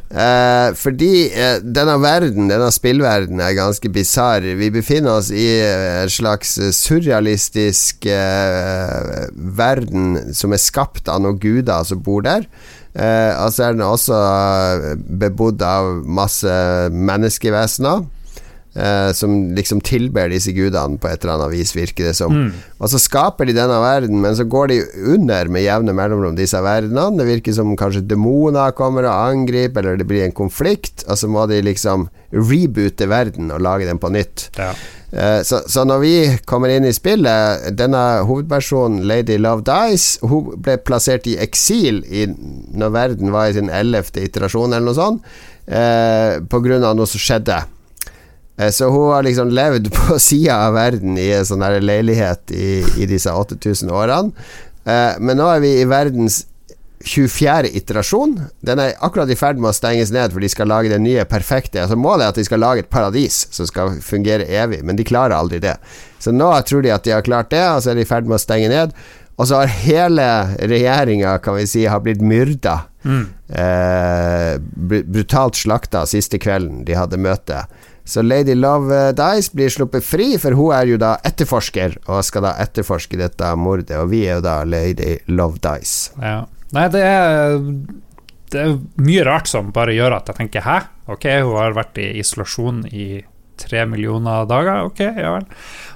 Eh, fordi eh, denne verden, denne spillverden, er ganske bisarr. Vi befinner oss i eh, en slags surrealistisk eh, verden som er skapt av noen guder som bor der. Eh, og så er den også eh, bebodd av masse menneskevesener. Eh, som liksom tilber disse gudene på et eller annet vis, virker det som. Mm. Og så skaper de denne verden, men så går de under med jevne mellomrom, disse verdenene. Det virker som kanskje demoner kommer og angriper, eller det blir en konflikt, og så må de liksom reboote verden og lage den på nytt. Ja. Eh, så, så når vi kommer inn i spillet Denne hovedpersonen, Lady Love Dies, hun ble plassert i eksil i, når verden var i sin ellevte iterasjon, eller noe sånt. eh, på grunn av noe som skjedde. Eh, så hun har liksom levd på sida av verden i en sånn her leilighet i, i disse 8000 årene. Eh, men nå er vi i verdens 24. iterasjon. Den er akkurat i ferd med å stenges ned, for de skal lage det nye perfekte. Altså Målet er at de skal lage et paradis som skal fungere evig, men de klarer aldri det. Så nå tror de at de har klart det, og så er de i ferd med å stenge ned. Og så har hele regjeringa, kan vi si, har blitt myrda. Mm. Eh, brutalt slakta siste kvelden de hadde møte. Så Lady Love Dice blir sluppet fri, for hun er jo da etterforsker, og skal da etterforske dette mordet. Og vi er jo da Lady Love Dice. Ja. Nei, det er, det er mye rart som bare gjør at jeg tenker hæ? Ok, hun har vært i isolasjon i tre millioner dager, ok, ja vel.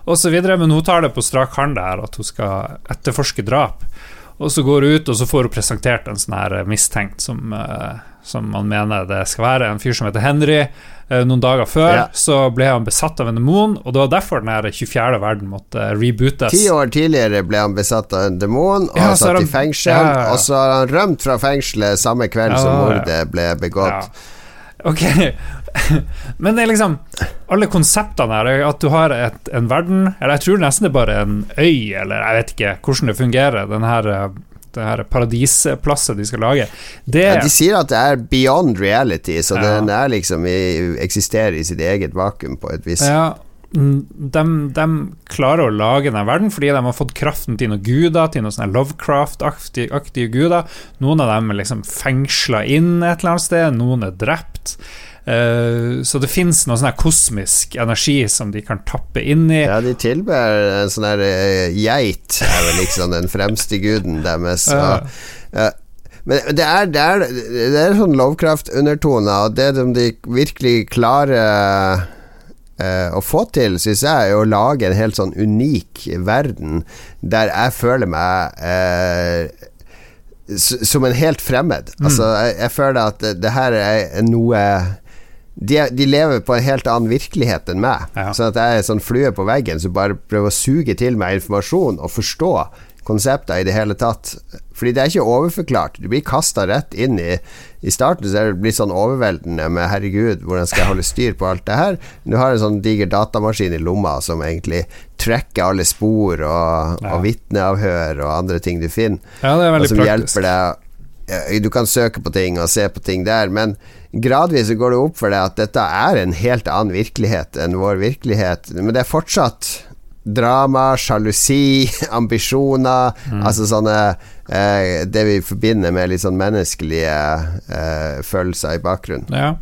Og så videre, men hun tar det på strak hånd der, at hun skal etterforske drap. Og så går hun ut, og så får hun presentert en sånn her mistenkt som, uh, som man mener det skal være. En fyr som heter Henry. Uh, noen dager før ja. så ble han besatt av en demon, og det var derfor den 24. verden måtte rebootes. Ti år tidligere ble han besatt av en demon og ja, satt han, i fengsel, ja, og så har han rømt fra fengselet samme kveld som mordet ble begått. Ok, men det er liksom Alle konseptene her, at du har et, en verden Eller jeg tror nesten det er bare en øy, eller jeg vet ikke hvordan det fungerer, den her det her paradiseplasset de skal lage. Det, ja, de sier at det er beyond reality, så ja. den er liksom i, eksisterer i sitt eget vakuum på et vis. Ja, de, de, klarer å lage den verden fordi de har fått kraften til noen guder, til noen sånne Lovecraft-aktige guder. Noen av dem er liksom fengsla inn et eller annet sted, noen er drept. Uh, så det fins noe sånn kosmisk energi som de kan tappe inn i. Ja, de tilber en sånn her uh, geit, er vel liksom den fremste guden deres. Og, uh, men det er, det er, det er sånn Lovecraft-undertoner, og det som de virkelig klarer å få til, syns jeg, er å lage en helt sånn unik verden der jeg føler meg som en helt fremmed. Mm. Altså, jeg, jeg, føler at det, det her er noe de, de, lever på en helt annen virkelighet enn meg. Ja. Sånn at jeg er sånn flue på veggen som bare prøver å suge til meg informasjon og forstå konsepter i det hele tatt. Fordi det er ikke overforklart. Du blir kasta rett inn i I starten så er det blitt sånn overveldende med 'herregud, hvordan skal jeg holde styr på alt det her'? Du har en sånn diger datamaskin i lomma som egentlig trekker alle spor og, ja. og vitneavhør og andre ting du finner, ja, og som praktisk. hjelper deg Du kan søke på ting og se på ting der, men gradvis så går det opp for deg at dette er en helt annen virkelighet enn vår virkelighet. Men det er fortsatt drama, sjalusi, ambisjoner mm. Altså sånne eh, Det vi forbinder med litt sånn menneskelige eh, følelser i bakgrunnen. Ja.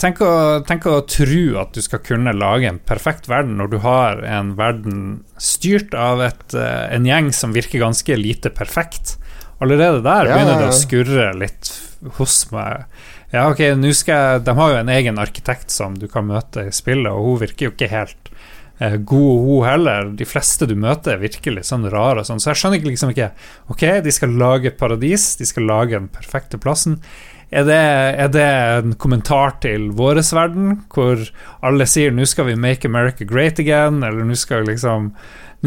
Tenk å, tenk å tro at du skal kunne lage en perfekt verden når du har en verden styrt av et, eh, en gjeng som virker ganske lite perfekt. Allerede der ja, begynner det å skurre litt hos meg. Ja, ok, skal, De har jo en egen arkitekt som du kan møte i spillet, og hun virker jo ikke helt eh, god, hun heller. De fleste du møter, er virkelig sånn rare, sånn. så jeg skjønner liksom ikke Ok, de skal lage et paradis, de skal lage den perfekte plassen. Er det, er det en kommentar til vår verden, hvor alle sier 'nå skal vi make America great again', eller 'nå skal vi liksom nå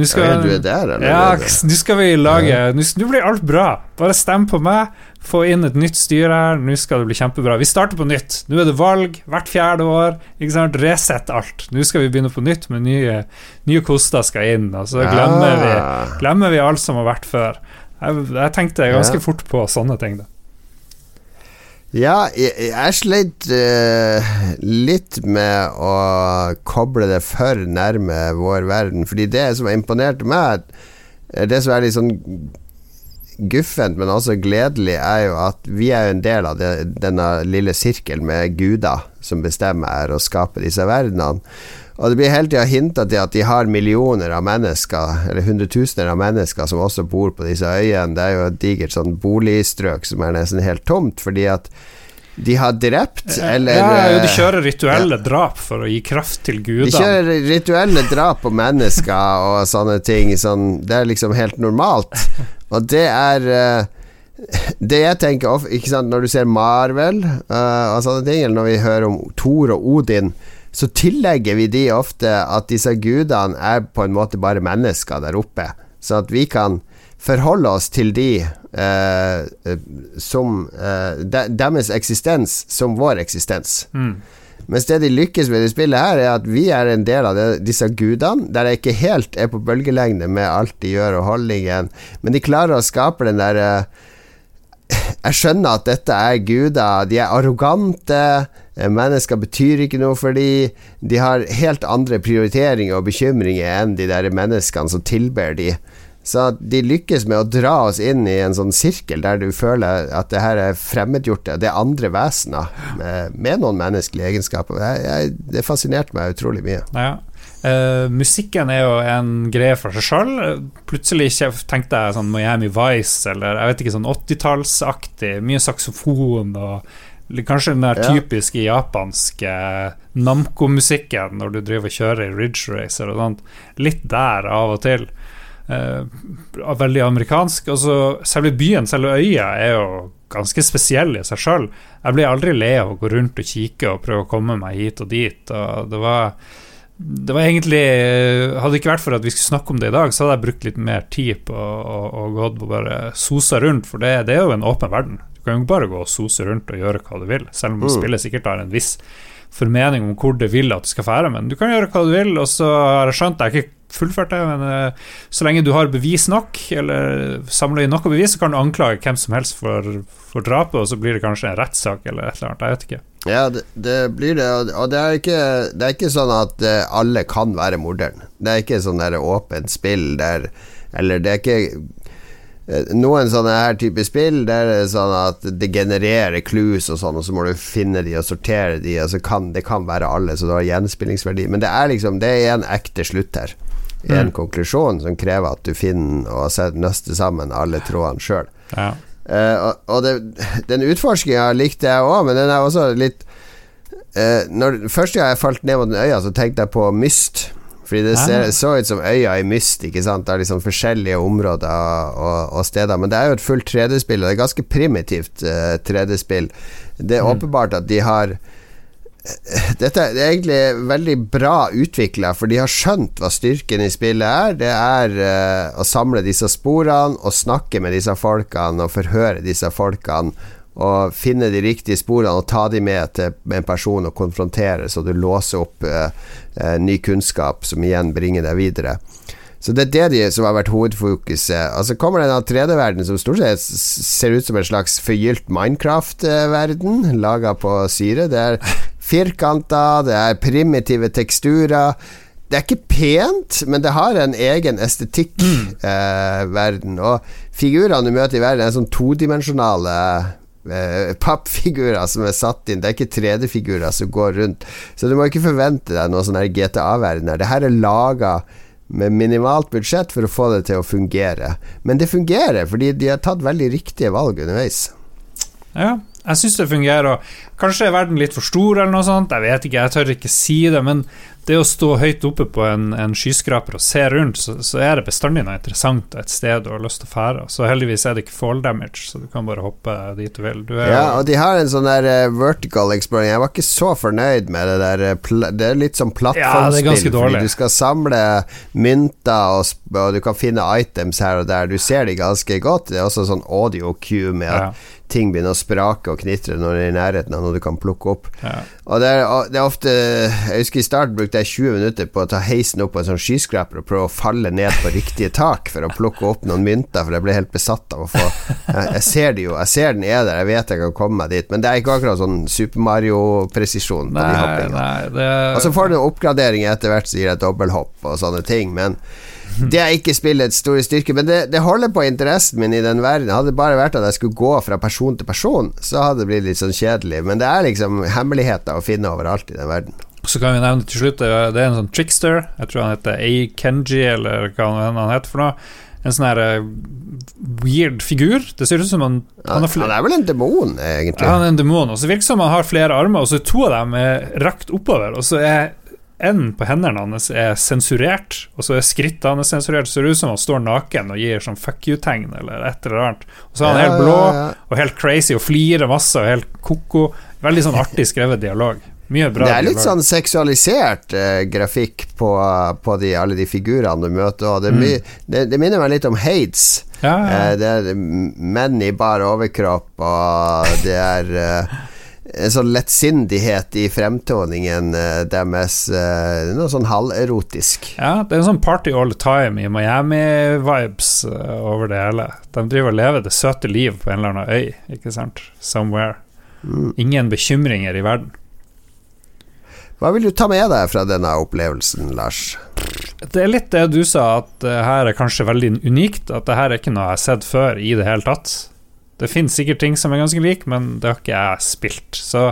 skal, ja, du er der, eller? Ja, nå skal vi lage Nå blir alt bra. Bare stem på meg. Få inn et nytt styre her. Nå skal det bli kjempebra. Vi starter på nytt. Nå er det valg hvert fjerde år. Ikke sant? Resett alt. Nå skal vi begynne på nytt med nye, nye koster skal inn. Og så glemmer, vi, glemmer vi alt som har vært før. Jeg, jeg tenkte ganske fort på sånne ting. da ja, jeg, jeg sleit uh, litt med å koble det for nærme vår verden. Fordi det som imponerte imponert meg, det som er litt sånn guffent, men også gledelig, er jo at vi er en del av det, denne lille sirkelen med guder som bestemmer å skape disse verdenene. Og det blir hele tida hinta til at de har millioner av mennesker, eller hundretusener av mennesker, som også bor på disse øyene. Det er jo et digert sånn boligstrøk som er nesten helt tomt, fordi at de har drept, eller Ja, de kjører rituelle ja. drap for å gi kraft til gudene. De kjører rituelle drap på mennesker og sånne ting. Sånn, det er liksom helt normalt. Og det er uh, det jeg tenker sant, Når du ser Marvel uh, og sånne ting, eller når vi hører om Thor og Odin, så tillegger vi de ofte at disse gudene er på en måte bare mennesker der oppe. Så at vi kan forholde oss til de eh, som eh, de, Deres eksistens som vår eksistens. Mm. Mens det de lykkes med i spillet her, er at vi er en del av det, disse gudene, der jeg ikke helt er på bølgelengde med alt de gjør og holdningen, men de klarer å skape den derre jeg skjønner at dette er guder. De er arrogante. Mennesker betyr ikke noe for dem. De har helt andre prioriteringer og bekymringer enn de der menneskene som tilber dem så de lykkes med å dra oss inn i en sånn sirkel der du føler at det her er fremmedgjorte, det er andre vesener med, med noen menneskelige egenskaper. Jeg, jeg, det fascinerte meg utrolig mye. Ja. Uh, musikken er jo en greie for seg sjøl. Plutselig tenkte jeg sånn Miami Vice eller jeg vet ikke, sånn 80-tallsaktig. Mye saksofon og kanskje den der typiske ja. japanske Namco-musikken når du driver og kjører i Ridge Racer og sånt. Litt der av og til. Uh, veldig amerikansk. Og så Selve byen, selve øya, er jo ganske spesiell i seg sjøl. Jeg blir aldri le av å gå rundt og kikke og prøve å komme meg hit og dit. Og det var det var egentlig Hadde det ikke vært for at vi skulle snakke om det i dag, så hadde jeg brukt litt mer tid på å gått og bare sosa rundt, for det, det, er jo en åpen verden. Du kan jo bare gå og sose rundt og gjøre hva du vil, selv om mm. spillet sikkert har en viss formening om hvor det vil at du skal fære, men du kan gjøre hva du vil, og så har jeg skjønt jeg ikke fullført det, men uh, så lenge du har bevis nok, eller samler inn noe bevis, så kan du anklage hvem som helst for, for drapet, og så blir det kanskje en rettssak eller et eller annet, jeg vet ikke. Ja, det, det blir det, og det er, ikke, det er ikke sånn at uh, alle kan være morderen. Det er ikke sånn der åpent spill der Eller det er ikke eh, noen sånne her type spill Der er sånn at det genererer clues og sånn, og så må du finne de og sortere de, og så kan det kan være alle, så du har gjenspillingsverdi. Men det er liksom Det er en ekte slutt her en mm. konklusjon som krever at du finner og nøster sammen alle trådene sjøl. Ja. Uh, og, det, den utforskinga likte jeg òg, men den er også litt uh, når, Første gang jeg falt ned mot den øya, så tenkte jeg på Myst. Fordi det ser, så ut som øya i Myst. Ikke sant? Det er liksom forskjellige områder og, og, steder. Men det er jo et fullt 3D-spill, og det er ganske primitivt uh, 3D-spill. Det er mm. åpenbart at de har dette er egentlig veldig bra utvikla, for de har skjønt hva styrken i spillet er. Det er uh, å samle disse sporene og snakke med disse folkene og forhøre disse folkene. Og finne de riktige sporene og ta de med til en person og konfrontere, så du låser opp uh, uh, ny kunnskap som igjen bringer deg videre. Så det er det de, som har vært hovedfokuset. Altså kommer det en 3D-verden som stort sett ser ut som en slags forgylt Minecraft-verden, laga på syre. Det er firkanta, det er primitive teksturer. Det er ikke pent, men det har en egen estetikk, mm. eh. Og figurene du møter i verden, er sånn todimensjonale eh, pappfigurer som er satt inn. Det er ikke 3D-figurer som går rundt. Så du må ikke forvente deg noe sånn GTA-verden her. Det her er laga med minimalt budsjett for å få det til å fungere. Men det fungerer, fordi de har tatt veldig riktige valg underveis. Ja, jeg syns det fungerer. Og Kanskje er verden litt for stor, eller noe sånt. Jeg vet ikke, jeg tør ikke si det. Men det å stå høyt oppe på en, en skyskraper og se rundt, så, så, er det bestandig noe interessant et sted du har lyst til å fære. Så heldigvis er det ikke fall damage, så du kan bare hoppe dit du vil. Du ja, og de har en sånn der uh, vertical exploring. Jeg var ikke så fornøyd med det der. Uh, det er litt sånn plattformspill. Ja, fordi du skal samle mynter, og, og, du kan finne items her og der. Du ser de ganske godt. Det er også sånn audio cue med at ja ting begynner å sprake og knitre når det er i nærheten av noe du kan plukke opp. Ja. Og det er, det er, ofte Jeg husker i starten brukte jeg 20 minutter på å ta heisen opp på en sånn skyskraper og prøve å falle ned på riktige tak for å plukke opp noen mynter, for jeg ble helt besatt av å få Jeg, jeg ser det jo, jeg ser den er der, jeg vet jeg kan komme meg dit, men det er ikke akkurat sånn Super Mario-presisjon på de hoppingene. Og så får du oppgraderinger etter hvert som gir deg dobbelthopp og sånne ting, men det er ikke spillets store styrke, men det, det, holder på interessen min i den verden. Hadde det bare vært at jeg skulle gå fra person til person, så hadde det blitt litt sånn kjedelig. Men det er liksom hemmeligheter å finne overalt i den verden. Så kan vi nevne til slutt Det er en sånn trickster. Jeg tror han heter A. Kenji, eller hva han heter for noe. En sånn her uh, weird figur. Det ser ut som han Han, han, er, vel en demon, egentlig. Ja, han er en demon, og så virker det som han har flere armer, og så er to av dem er rakt oppover. Og så er enden på hendene hans er sensurert, og så er skrittene sensurert. Ser ut som han står naken og gir sånn fuck you-tegn eller et eller annet. Og så er han helt blå og helt crazy og flirer masse og helt ko-ko. Veldig sånn artig skrevet dialog. Mye bra. Det er litt dialog. sånn seksualisert eh, grafikk på, på de, alle de figurene du møter. Og det, mm. det, det minner meg litt om Hades. ja, ja. Eh, det er menn i bar overkropp, og det er eh, en sånn lettsindighet i fremtoningen eh, deres. eh, noe sånn halverotisk. ja, det er en sånn party all the time i Miami-vibes eh, over det hele. De driver og lever det søte liv på en eller annen øy, ikke sant? Somewhere. Mm. Ingen bekymringer i verden. Hva vil du ta med deg fra denne opplevelsen, Lars? Det er litt det du sa, at det her er kanskje veldig unikt. At det her er ikke noe jeg har sett før i det hele tatt. Det finnes sikkert ting som er ganske lik, men det har ikke jeg spilt. Så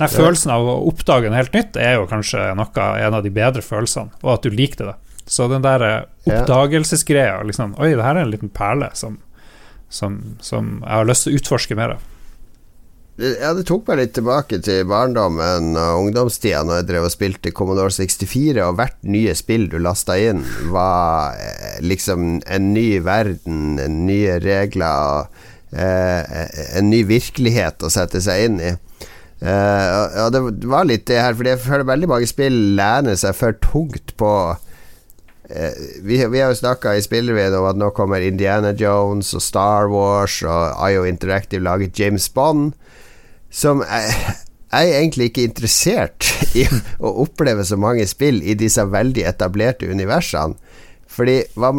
den følelsen av å oppdage noe helt nytt er jo kanskje noe, en av de bedre følelsene, og at du likte det. Så den der eh, oppdagelsesgreia, liksom Oi, det her er en liten perle som, som, som jeg har lyst til å utforske mer av. Ja, det tok meg litt tilbake til barndommen og ungdomstida når jeg drev og spilte Commodore 64, og hvert nye spill du lasta inn, var eh, liksom en ny verden, nye regler, eh, en ny virkelighet å sette seg inn i. Eh, og- det var litt det her, fordi jeg føler veldig mange spill lener seg for tungt på Eh, vi, vi har jo snakka i spillerved om at nå kommer Indiana Jones og Star Wars, og IO Interactive laget James Bond, som jeg, jeg er egentlig ikke interessert i å oppleve så mange spill i disse veldig etablerte universene. Fordi hva,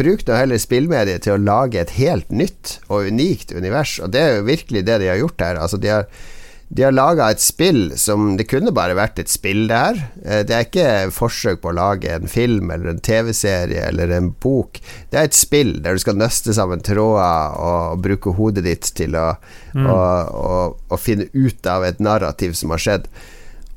Bruk nå heller spillmediet til å lage et helt nytt og unikt univers, og det er jo virkelig det de har gjort her. Altså De har, de har laga et spill som Det kunne bare vært et spill, det her. Eh, Det er ikke forsøk på å lage en film eller en TV-serie eller en bok. Det er et spill der du skal nøste sammen tråder og bruke hodet ditt til å, å, å, å finne ut av et narrativ som har skjedd.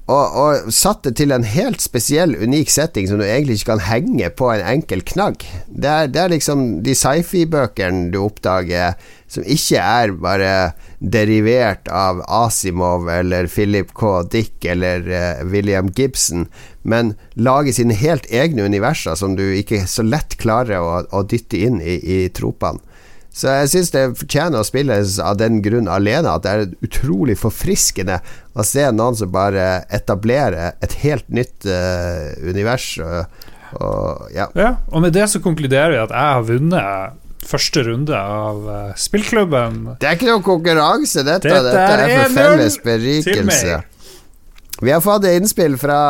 Og, og satt det til en helt spesiell, unik setting som du egentlig ikke kan henge på en enkel knagg. Det er, det er liksom de sci-fi-bøkene du oppdager som ikke er bare derivert av Asimov eller Philip K. Dick eller uh, William Gibson, men lager sine helt egne universer som du ikke så lett klarer å, å dytte inn i, i tropene. Så jeg syns det fortjener å spilles av den grunn alene, at det er utrolig forfriskende å se noen som bare etablerer et helt nytt uh, univers. Og, og, ja. Ja, og med det så konkluderer vi at jeg har vunnet første runde av uh, spillklubben. Det er ikke noe konkurranse, dette. Dette Dette, er er for felles berikelse. Vi har fått innspill fra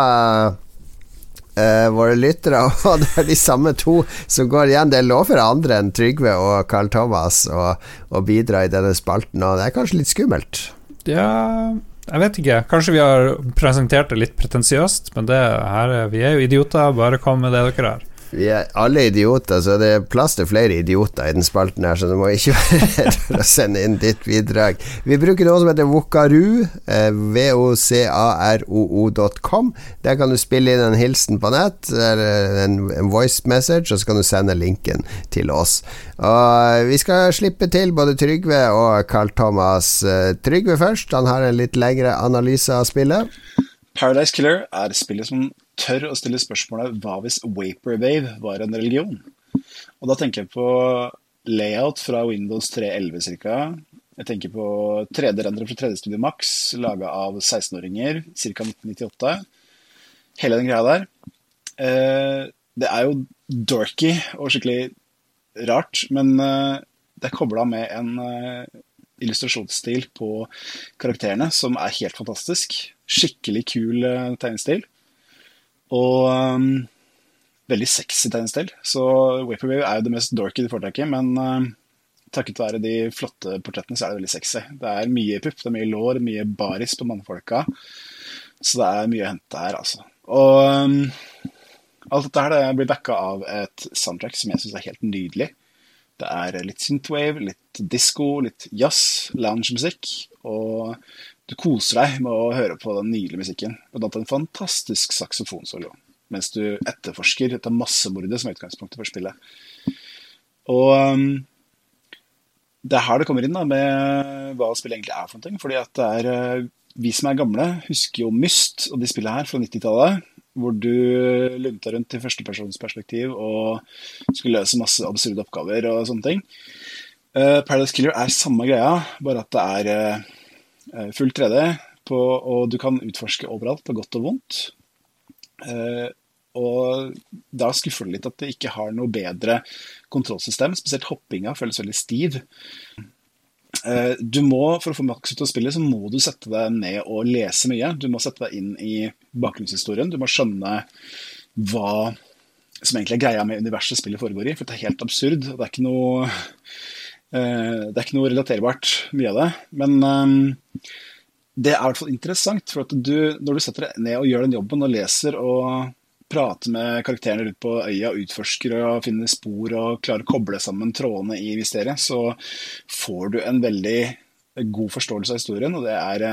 eh, våre lyttere, og det er de samme to som går igjen. Det er lov for andre enn Trygve og Carl Thomas å, bidra i denne spalten, og det er kanskje litt skummelt. Ja, jeg vet ikke. Kanskje vi har presentert det litt pretensiøst, men det her, er- vi er jo idioter. Bare kom med det dere har. Vi er alle idioter, så det er plass til flere idioter i den spalten her, så du må ikke være redd for å sende inn ditt bidrag. Vi bruker noe som heter Vokaru, eh, vocaroo.com. Der kan du spille inn en hilsen på nett, en, en voice message, og så kan du sende linken til oss. Og vi skal slippe til både Trygve og Carl Thomas. Eh, Trygve først, han har en litt lengre analyse av spillet. Paradise Killer er spillet som tør å stille spørsmålet hva hvis Vaporwave var en religion? Og da tenker jeg på layout fra Windows 3.11 ca. Jeg tenker på 3D-rendere fra 3D Studio Max, laga av 16-åringer ca. 1998. Hele den greia der. Eh, det er jo dorky og skikkelig rart, men eh, det er kobla med en eh, illustrasjonsstil på karakterene som er helt fantastisk. Skikkelig kul tegnestil. Og um, veldig sexy tegnestil. Så Vaporwave er jo det mest dorky de i, men uh, takket være de flotte portrettene, så er det veldig sexy. Det er mye pupp, det er mye lår, mye baris på mannfolka. Så det er mye å hente her, altså. Og um, alt dette her det blir backa av et soundtrack som jeg syns er helt nydelig. Det er litt synthwave, litt disko, litt jazz, loungemusikk. Og du koser deg med å høre på den nydelige musikken. Blant annet en fantastisk saksofonsolo mens du etterforsker dette massemordet som er utgangspunktet for spillet. Og um, det er her det kommer inn da, med hva spillet egentlig er for noe. fordi at det er, uh, Vi som er gamle, husker jo Myst og de spillene her fra 90-tallet. Hvor du lunta rundt i førstepersonsperspektiv og skulle løse masse absurde oppgaver og sånne ting. Uh, Paradise Killer er samme greia, bare at det er uh, full 3D, på, og du kan utforske overalt, på godt og vondt. Eh, og da skuffer det litt at det ikke har noe bedre kontrollsystem. Spesielt hoppinga føles veldig stiv. Eh, du må, For å få maks ut av spillet, så må du sette deg ned og lese mye. Du må sette deg inn i bakgrunnshistorien. Du må skjønne hva som egentlig er greia med universet spillet foregår i. For det er helt absurd. Det er ikke noe, eh, det er ikke noe relaterbart, mye av det. Men det er i hvert fall interessant. For at du, når du setter deg ned og gjør den jobben og leser og prater med karakterene rundt på øya, utforsker og finner spor og klarer å koble sammen trådene i mysteriet, så får du en veldig god forståelse av historien. Og det er,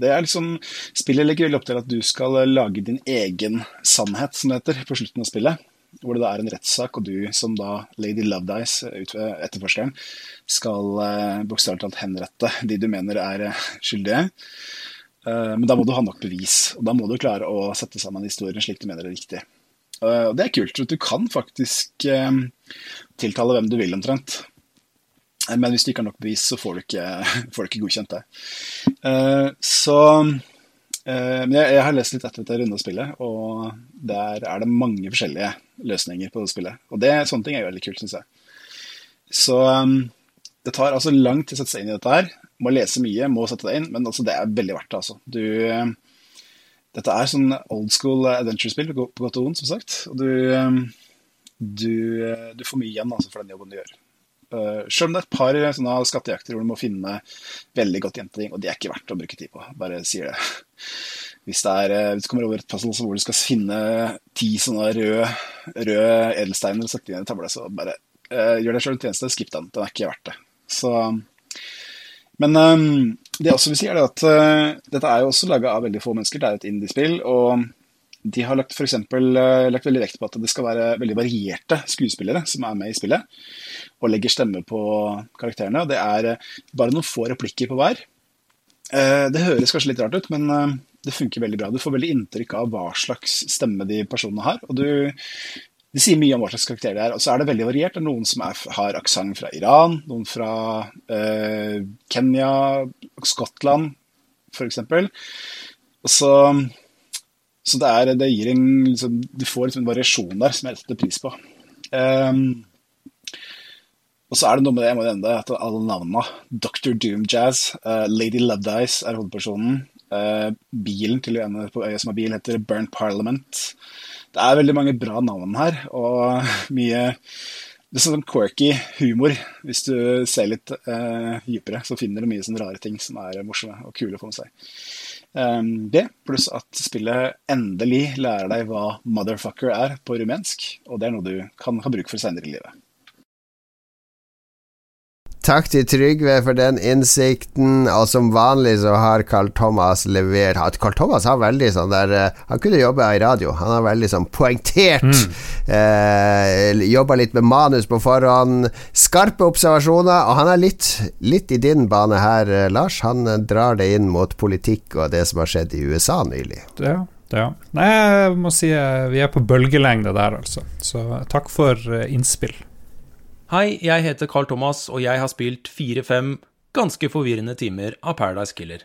det er liksom Spillet legger veldig opp til at du skal lage din egen sannhet, som det heter, på slutten av spillet. Hvor det da er en rettssak, og du som da Lady Lovedice, etterforskeren, skal eh, bokstavelig talt henrette de du mener er skyldige. Eh, men da må du ha nok bevis, og da må du klare å sette sammen historien slik du mener er riktig. Eh, og det er kult. Du kan faktisk eh, tiltale hvem du vil, omtrent. Men hvis du ikke har nok bevis, så får du ikke, får du ikke godkjent det. Så Men jeg, jeg har lest litt etter dette runde spillet, og der er det mange forskjellige løsninger på det spillet. Og det, sånne ting er jo veldig kult, syns jeg. Så det tar altså lang tid å sette seg inn i dette her må lese mye, må sette deg inn, men altså, det er veldig verdt det. Altså. Du, eh, dette er sånn old school adventure-spill på godt og vondt, som sagt. Og du, eh, du, eh, du, får mye igjen altså, for den jobben du gjør. Uh, Sjøl om det er et par sånne skattejakter hvor du må finne veldig godt gjemte og det er ikke verdt å bruke tid på. Bare sier det. Hvis, det er, hvis du kommer over et puzzle hvor du skal finne ti sånne røde, røde edelsteiner sette inn i en tavle, så bare uh, gjør deg sjøl en tjeneste, skip den. Den er ikke verdt det. Så men um, det jeg også vil si, er at uh, dette er jo også laga av veldig få mennesker. Det er jo et indiespill. Og de har lagt, for eksempel, uh, lagt veldig vekt på at det skal være veldig varierte skuespillere som er med i spillet. Og legger stemme på karakterene. Og det er uh, bare noen få replikker på hver. det høres kanskje litt rart ut, men det funker veldig bra. Du får veldig inntrykk av hva slags stemme de personene har. Og du det sier mye om hva slags karakter det er. Og så er det veldig variert. Det er noen som er, har aksent fra Iran, noen fra eh, Kenya, Skottland f.eks. Så, så det, er, det gir en liksom, Du får liksom en variasjon der som jeg setter pris på. Um, og så er det noe med det, jeg må nevne at alle navnene Dr. Doom Jazz, uh, Lady Lovedice er hovedpersonen. Uh, bilen til en på øya som har bil, heter Burnt Parliament det er veldig mange bra navn her, og mye det er sånn quirky humor. Hvis du ser litt uh, dypere, så finner du mye sånne rare ting som er morsomme og kule å få med seg. Um, det, pluss at spillet endelig lærer deg hva motherfucker er på rumensk, og det er noe du kan ha bruk for seinere i livet. Takk til Trygve for den innsikten. Og som vanlig så har Carl Thomas levert Carl Thomas har veldig sånn der eh, Han kunne jobba i radio. Han har veldig sånn poengtert. Mm. Eh, Jobba litt med manus på forhånd. Skarpe observasjoner. Og han er litt, litt i din bane her, eh, Lars. Han eh, drar det inn mot politikk og det som har skjedd i USA nylig. Ja, ja. Nei, jeg må si vi er på bølgelengde der, altså. Så takk for innspill. Hei, jeg heter Carl Thomas, og jeg har spilt fire-fem ganske forvirrende timer av Paradise Killer.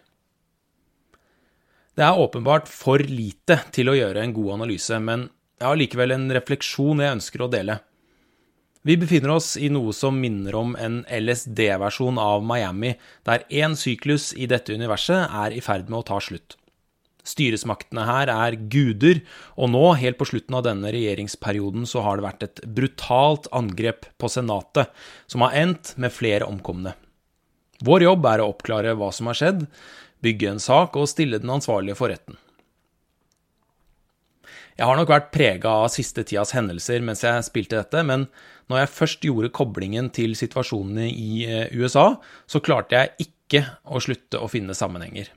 Det er åpenbart for lite til å gjøre en god analyse, men jeg har likevel en refleksjon jeg ønsker å dele. Vi befinner oss i noe som minner om en LSD-versjon av Miami, der én syklus i dette universet er i ferd med å ta slutt. Styresmaktene her er guder, og nå, helt på slutten av denne regjeringsperioden, så har det vært et brutalt angrep på Senatet, som har endt med flere omkomne. Vår jobb er å oppklare hva som har skjedd, bygge en sak og stille den ansvarlige for retten. Jeg har nok vært prega av siste tidas hendelser mens jeg spilte dette, men når jeg først gjorde koblingen til situasjonene i eh, USA, så klarte jeg ikke å slutte å finne sammenhenger.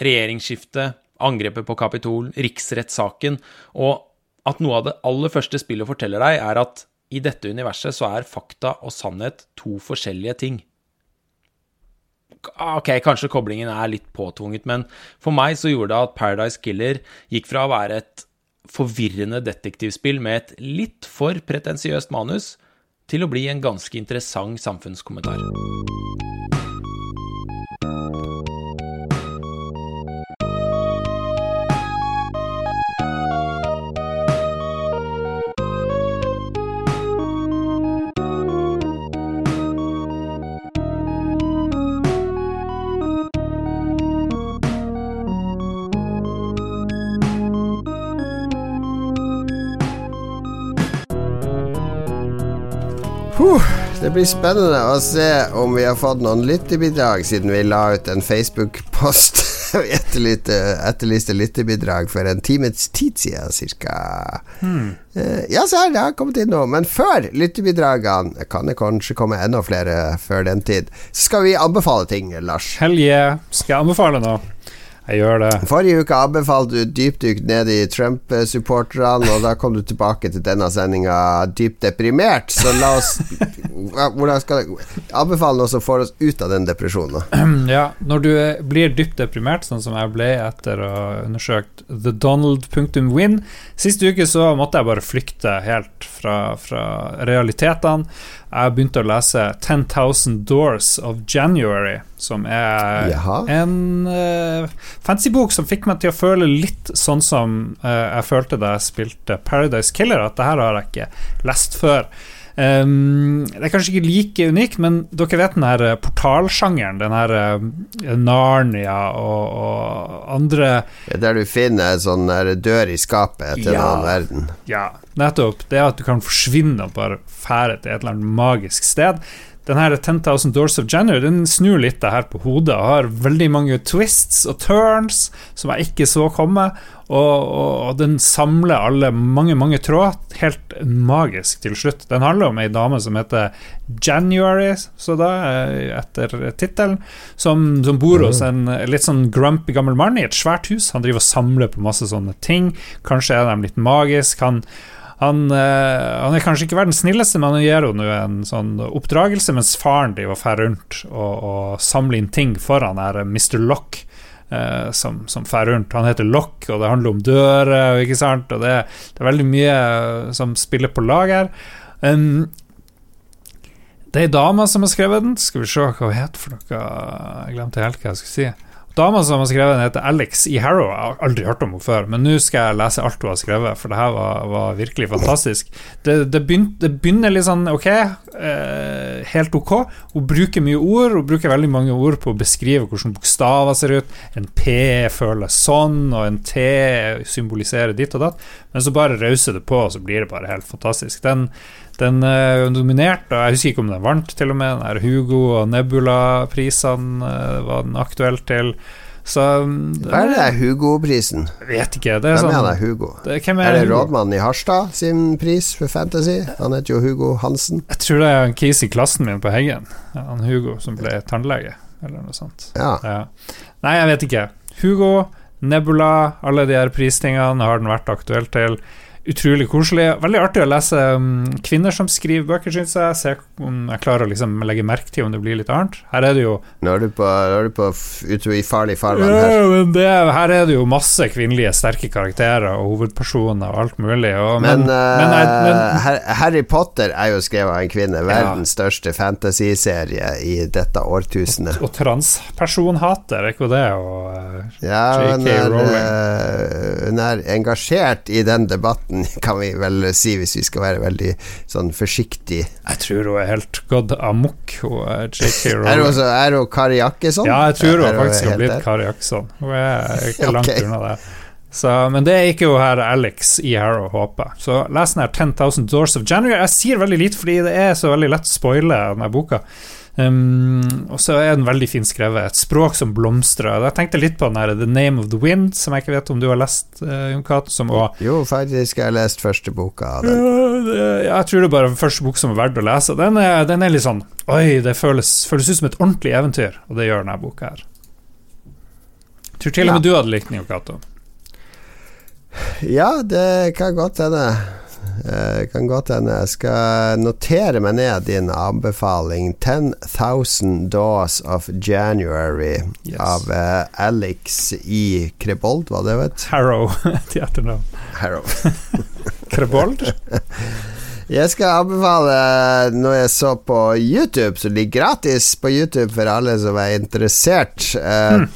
Regjeringsskiftet, angrepet på Kapitol, riksrettssaken, og at noe av det aller første spillet forteller deg, er at i dette universet så er fakta og sannhet to forskjellige ting. Ok, kanskje koblingen er litt påtvunget, men for meg så gjorde det at Paradise Killer gikk fra å være et forvirrende detektivspill med et litt for pretensiøst manus, til å bli en ganske interessant samfunnskommentar. Huh, det blir spennende å se om vi har fått noen lyttebidrag siden vi la ut en Facebook-post. Vi etterlyste, etterlyste lyttebidrag for en times tid siden ca. Hmm. Eh, Ja, se her, det har kommet inn nå. Men før lyttebidragene, kan det kanskje komme enda flere før den tid, så skal vi anbefale ting, Lars. Helje, skal jeg anbefale noe? Jeg gjør det. Forrige uke anbefalte du dypdykk ned i Trump-supporterne, og da kom du tilbake til denne sendinga dypt deprimert. Så la oss Hvordan skal jeg anbefale noe som får oss ut av den depresjonen? Ja, når du blir dypt deprimert, sånn som jeg ble etter å ha undersøkt thedonald.win Sist uke så måtte jeg bare flykte helt fra, fra realitetene. Jeg begynte å lese 10,000 Doors of January, som er Jaha. en uh, fancy-bok som fikk meg til å føle litt sånn som uh, jeg følte da jeg spilte Paradise Killer, at det her har jeg ikke lest før. Um, det er kanskje ikke like unikt, men dere vet den her eh, portalsjangeren, den her uh, Narnia og, og andre er Der du finner en sånn der dør i skapet til en annen verden. Ja, nettopp. Det at du kan forsvinne og bare fære til et eller annet magisk sted. Den her 10,000 Doors of January Den snur litt det her på hodet og har veldig mange twists og turns som jeg ikke så komme. Og, og, og den samler alle mange, mange tråder helt magisk til slutt. Den handler om ei dame som heter January, så da, eh, etter tittelen, som, som bor hos en litt sånn grumpy gammel mann i et svært hus. Han driver og samler på masse sånne ting. Kanskje er de litt magisk. Han han, eh, han er kanskje ikke verdens snilleste, men han gir henne en sånn oppdragelse, mens faren driver og drar rundt og, og samler inn ting for han her Mr. Lock. eh, som, som fer rundt. Han heter Lock, og det handler om dører, ikke sant? og det, det er veldig mye eh, som spiller på lag her. Um, det er ei dame som har skrevet den. Skal vi se hva hun heter for noe. Jeg glemte helt hva jeg skulle si. Dama som har skrevet den, heter Alex E. Harrow. Jeg har aldri hørt om henne før, men nå skal jeg lese alt hun har skrevet, for det her var, var virkelig fantastisk. Det, det, begyn- det begynner litt sånn ok, eh, helt ok. Hun bruker mye ord, hun bruker veldig mange ord på å beskrive hvordan bokstaver ser ut. En P føles sånn, og en T symboliserer ditt og datt, men så bare rauser det på, og så blir det bare helt fantastisk. Den, den er jo nominert, og jeg husker ikke om den vant, til og med. Den her Hugo og Nebula-prisene eh, var den aktuell til. Så mm, Hva er det Hugo-prisen? Vet ikke. Det er Hvem sånn er Hugo? det, Er er, det Hugo? rådmannen i Harstad sin pris for Fantasy? Han heter jo Hugo Hansen. Jeg tror det er en kis i klassen min på Heggen. Han Hugo som ble tannlege, eller noe sånt. Ja. Ja. Nei, jeg vet ikke. Hugo, Nebula, alle de her pristingene har den vært aktuell til. Utrolig koselig. Veldig artig å lese um, kvinner som skriver bøker, syns jeg. Se om jeg klarer å liksom legge merke til om det blir litt annet. Her er det jo Nå er du på, er du på ute i farlig farvann her. Ja, men det, her er det jo masse kvinnelige sterke karakterer og hovedpersoner og alt mulig. Og, Men, men, uh, men, jeg- men Har- Harry Potter er jo skrevet av en kvinne. Verdens største fantasyserie i dette årtusenet. Og transpersonhater, er ikke det? Og, uh, Ja, hun J.K. er, Rowling. eh, hun er engasjert i den debatten, kan vi vel si, hvis vi skal være veldig sånn forsiktig. jeg tror hun er helt gått amok, hun er J.K. Er hun, også, er hun Kari Jakkesson? Ja, jeg tror hun faktisk har blitt? Kari Jakkesson. Hun er ikke langt okay. unna det. Så, men det er ikke hun her Alex i Harrow håper. Så les den her 10,000 Doors of January. Jeg sier veldig lite fordi det er så veldig lett å spoile denne boka. Um, og så er den veldig fint skrevet. Et språk som blomstrer. Jeg tenkte litt på den her The Name of the Wind, som jeg ikke vet om du har lest, uh, Jon Cato, Jo, faktisk har jeg lest første boka av den. ja, jeg tror det er bare første bok som er verdt å lese. Den er, den er litt sånn Oi, det føles, føles ut som et ordentlig eventyr, og det gjør denne boka her. Jeg tror til og med du hadde likt den, Jon Cato. Ja, det kan godt hende. Eh, kan godt hende. Jeg skal notere meg ned din anbefaling. 10,000 Daws of January Yes. av eh, Alex i Krebold, var det vet Harrow til etternavn. Harrow. Krebold? Jeg skal anbefale noe jeg så på YouTube, som ligger gratis på YouTube for alle som er interessert. Eh,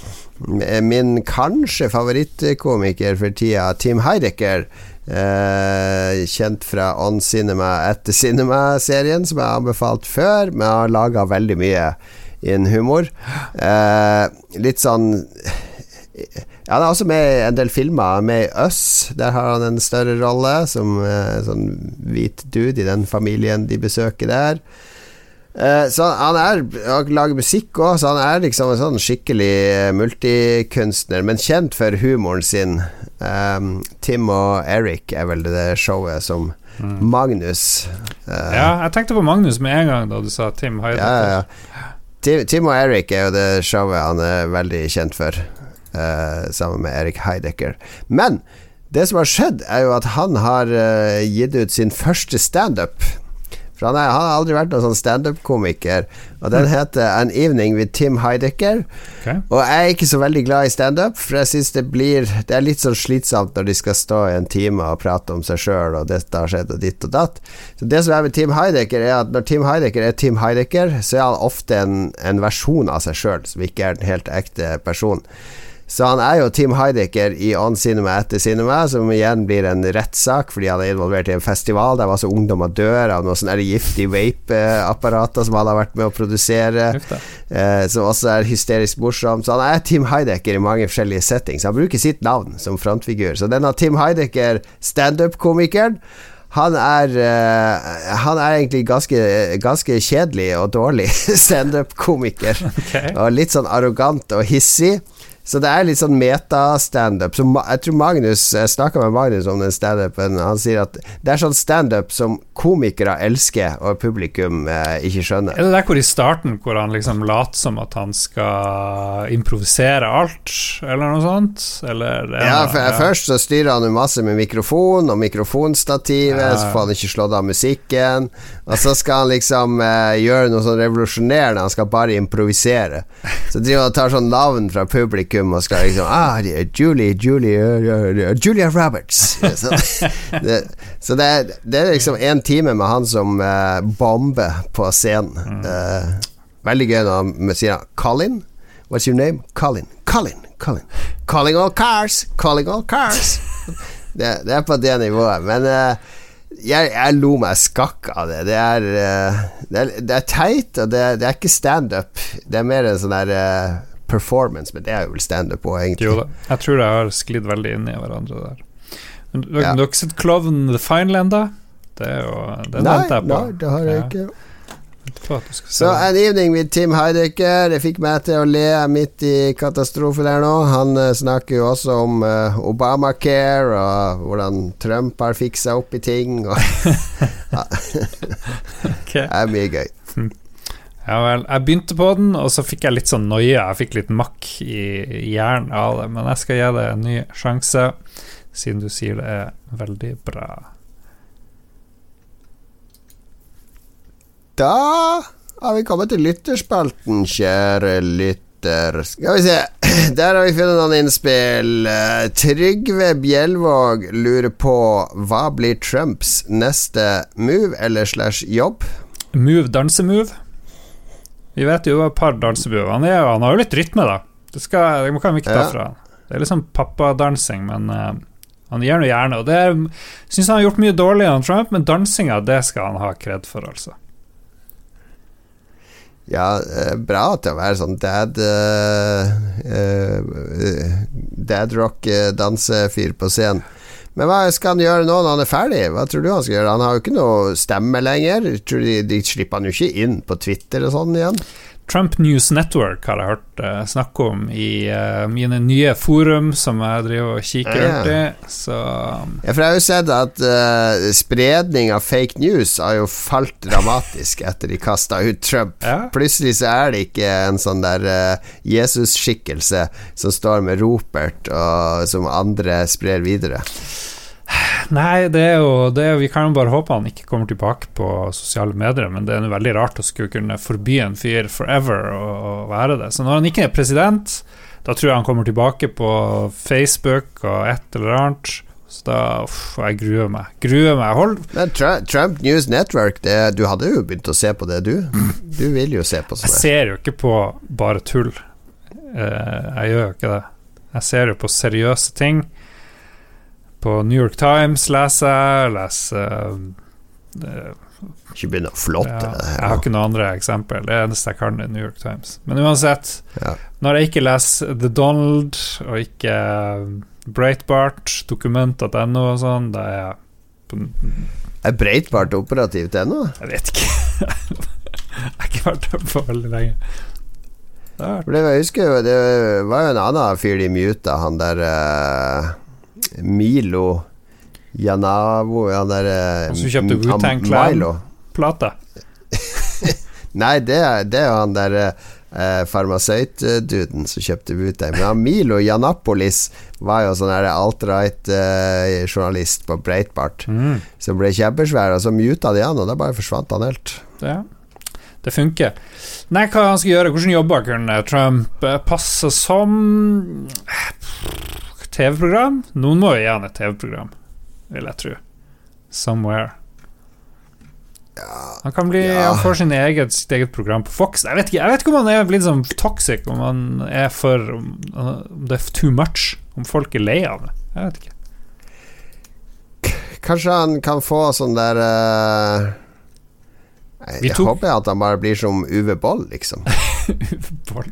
Min kanskje favorittkomiker for tida, Tim Heidecker. Eh, kjent fra On Cinema etter Cinema-serien, som jeg har anbefalt før, men har laga veldig mye innen humor. Eh, litt sånn Han er også med i en del filmer. Med i Us. Der har han en større rolle som eh, sånn hvit dude i den familien de besøker der. Eh, så han er Han lager musikk òg, så han er liksom en sånn skikkelig eh, multikunstner, men kjent for humoren sin. Um, Tim og Eric er vel det showet som Magnus uh, Ja, jeg tenkte på Magnus med en gang da du sa Tim Heidecker. ja, ja. Tim, Tim og Eric er jo det showet han er veldig kjent for, uh, sammen med Erik Heidecker. Men det som har skjedd, er jo at han har uh, gitt ut sin første standup. For han, er, han har aldri vært noen sånn standup-komiker. Og den heter An Evening with Tim Heidecker. Okay. Og jeg er ikke så veldig glad i standup, for jeg syns det blir Det er litt sånn slitsomt når de skal stå i en time og prate om seg sjøl, og dette har skjedd, og ditt og datt. Så det som er med Tim Heidecker, er at når Tim Heidecker er Tim Heidecker, så er han ofte en, en versjon av seg sjøl, som ikke er den helt ekte person. Så han er jo Tim Heidecker i On Cinema etter Cinema, som igjen blir en rettssak fordi han er involvert i en festival der masse ungdommer dør av noen sånne giftige vape-apparater som han har vært med å produsere. Eh, som også er hysterisk morsom. Så han er Tim Heidecker i mange forskjellige settings. Han bruker sitt navn som frontfigur. Så denne Tim Heidecker, standup-komikeren, han er, uh, han er egentlig ganske, ganske kjedelig og dårlig standup-komiker. Okay. Og litt sånn arrogant og hissig. Så det er litt sånn meta-standup. Så Jeg tror Magnus Jeg snakka med Magnus om den standupen. Han sier at det er sånn standup som komikere elsker, og publikum eh, ikke skjønner. Er det der hvor i starten hvor han liksom later som at han skal improvisere alt, eller noe sånt? Eller er Ja, for, ja, Først så styrer han jo masse med mikrofon og mikrofonstativet, ja. så får han ikke slått av musikken. Og så skal han liksom eh, gjøre noe sånn revolusjonerende, han skal bare improvisere. Så driver han og tar sånn navn fra publikum og skal liksom Ah, Julie, Julie uh, uh, Julia Roberts. Så, det, så det, er, det er liksom en time med han som eh, bomber på scenen. Eh, veldig gøy når han sier Colin. What's your name? Colin. Colin. Colin. Calling all cars. Calling all cars. det, det er på det nivået. Men eh, jeg, jeg lo meg skakk av det. Det er, eh, det er, det er teit, og det, det er ikke standup. Det er mer en sånn der eh, performance, men det er jo vel standup òg, egentlig. Jo da. Jeg tror jeg har sklidd veldig inn i hverandre der. Men dere, har sett Klovn The Final enda? Det er jo Den venter jeg på. nei, det har jeg Ja. ikke. Så. An Evening with Tim Heidecker. Det fikk meg til å le midt i katastrofen der nå. Han eh, snakker jo også om uh, Obamacare og hvordan Trump har fiksa opp i ting. Og det er mye gøy. Ja vel. Jeg begynte på den, og så fikk jeg litt sånn noie. Jeg fikk litt makk i hjernen av det. Men jeg skal gi det en ny sjanse, siden du sier det er veldig bra. Da har vi kommet til lytterspalten, kjære lytter. Skal vi se. Der har vi funnet noen innspill. Eh, Trygve Bjelvåg lurer på hva blir Trumps neste move eller slash jobb? Move, dansemove. Vi vet jo et par dansemove. Han, er, han har jo litt rytme, da. Det, skal, det kan vi ikke ta fra han. Det er liksom pappadansing, men uh, han gjør noe gjerne. Og det syns han har gjort mye dårlig, han Trump, men dansinga, det skal han ha kred for, altså. Ja, eh, bra til å være sånn dad uh, Dad rock-dansefyr på scenen. Men hva skal han gjøre nå når han er ferdig? Hva tror du han skal gjøre? Han har jo ikke noe stemme lenger. Tror de, de slipper han jo ikke inn på Twitter og sånn igjen. Trump News Network har jeg hørt uh, snakke om i uh, mine nye forum som jeg driver og kikker Ja. i. Så Ja, for jeg har jo sett at uh, spredning av fake news har jo falt dramatisk etter de kasta ut Trump. Ja. Plutselig så er det ikke en sånn der uh, Jesus-skikkelse som står med ropert, og som andre sprer videre. Nei, det er jo det er, Vi kan jo bare håpe han ikke kommer tilbake på sosiale medier, men det er jo veldig rart å skulle kunne forby en fyr forever å, å være det. Så når han ikke er president, da tror jeg han kommer tilbake på Facebook og et eller annet. Så da uff, Jeg gruer meg. Gruer meg. Hold Men Tru- Trump News Network, det, du hadde jo begynt å se på det, du. Du vil jo se på Jeg sånn. ser jo ikke på bare tull. Eh, jeg gjør jo ikke det. Jeg ser jo på seriøse ting. På New York Times leser jeg, leser Ikke begynn å flotte deg. jeg har ikke noe andre eksempel. Det eneste jeg kan, er New York Times. Men uansett, Ja. når jeg ikke leser The Donald og ikke Breitbart, dokument.no og sånn, da er jeg på Er Breitbart operativt ennå? Jeg vet ikke. jeg har ikke vært der på veldig lenge. Det det, jeg husker Det var jo en annen fyr de muta, han der eh, Milo Janavo Han der eh, Han som kjøpte Wutang Clan-plate? Nei, det er, det er jo han der eh, farmasøytduden som kjøpte Wu-Tang. Men han Milo Janapolis var jo sånn alt-right-journalist på Breitbart. Mm. Som ble kjempesvær, og så muta de han, og da bare forsvant han helt. Det, det funker. Nei, hva han skal gjøre? Hvordan jobber kunne Trump eh, passe som TV-program? Noen må jo gi han et TV-program, vil jeg tro. Somewhere. Han kan bli Ja. Han får sin eget, sitt eget program på Fox. Jeg vet ikke, jeg vet ikke om han er blitt sånn toxic, om han er for Om om det er too much. Om folk er lei av det. Jeg vet ikke. Kanskje han kan få sånn der uh, Jeg, jeg håper at han bare blir som Uwe Boll, liksom. Boll.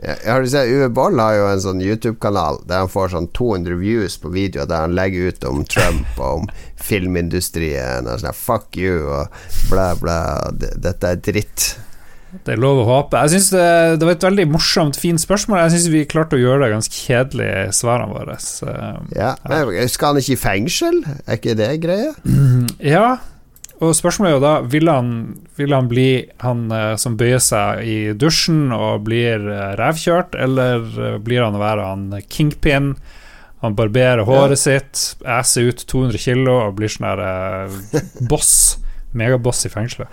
Jeg har du sett, Uwe Boll har jo en sånn YouTube-kanal der han får sånn 200 views på videoer der han legger ut om Trump og om filmindustrien og sånn fuck you og blæ, blæ. Dette er dritt. Det er lov å håpe. Jeg synes det, det var et veldig morsomt, fint spørsmål. Jeg syns vi klarte å gjøre det ganske kjedelig, svarene våre. Så, Ja, men Skal han ikke i fengsel? Er ikke det greie? ja, og spørsmålet er jo da Vil han, vil han bli han eh, som bøyer seg i dusjen og blir eh, revkjørt, eller eh, blir han å være han kingpin? Han barberer håret sitt, æser ut 200 kilo og blir sånn eh, boss. Megaboss i fengselet.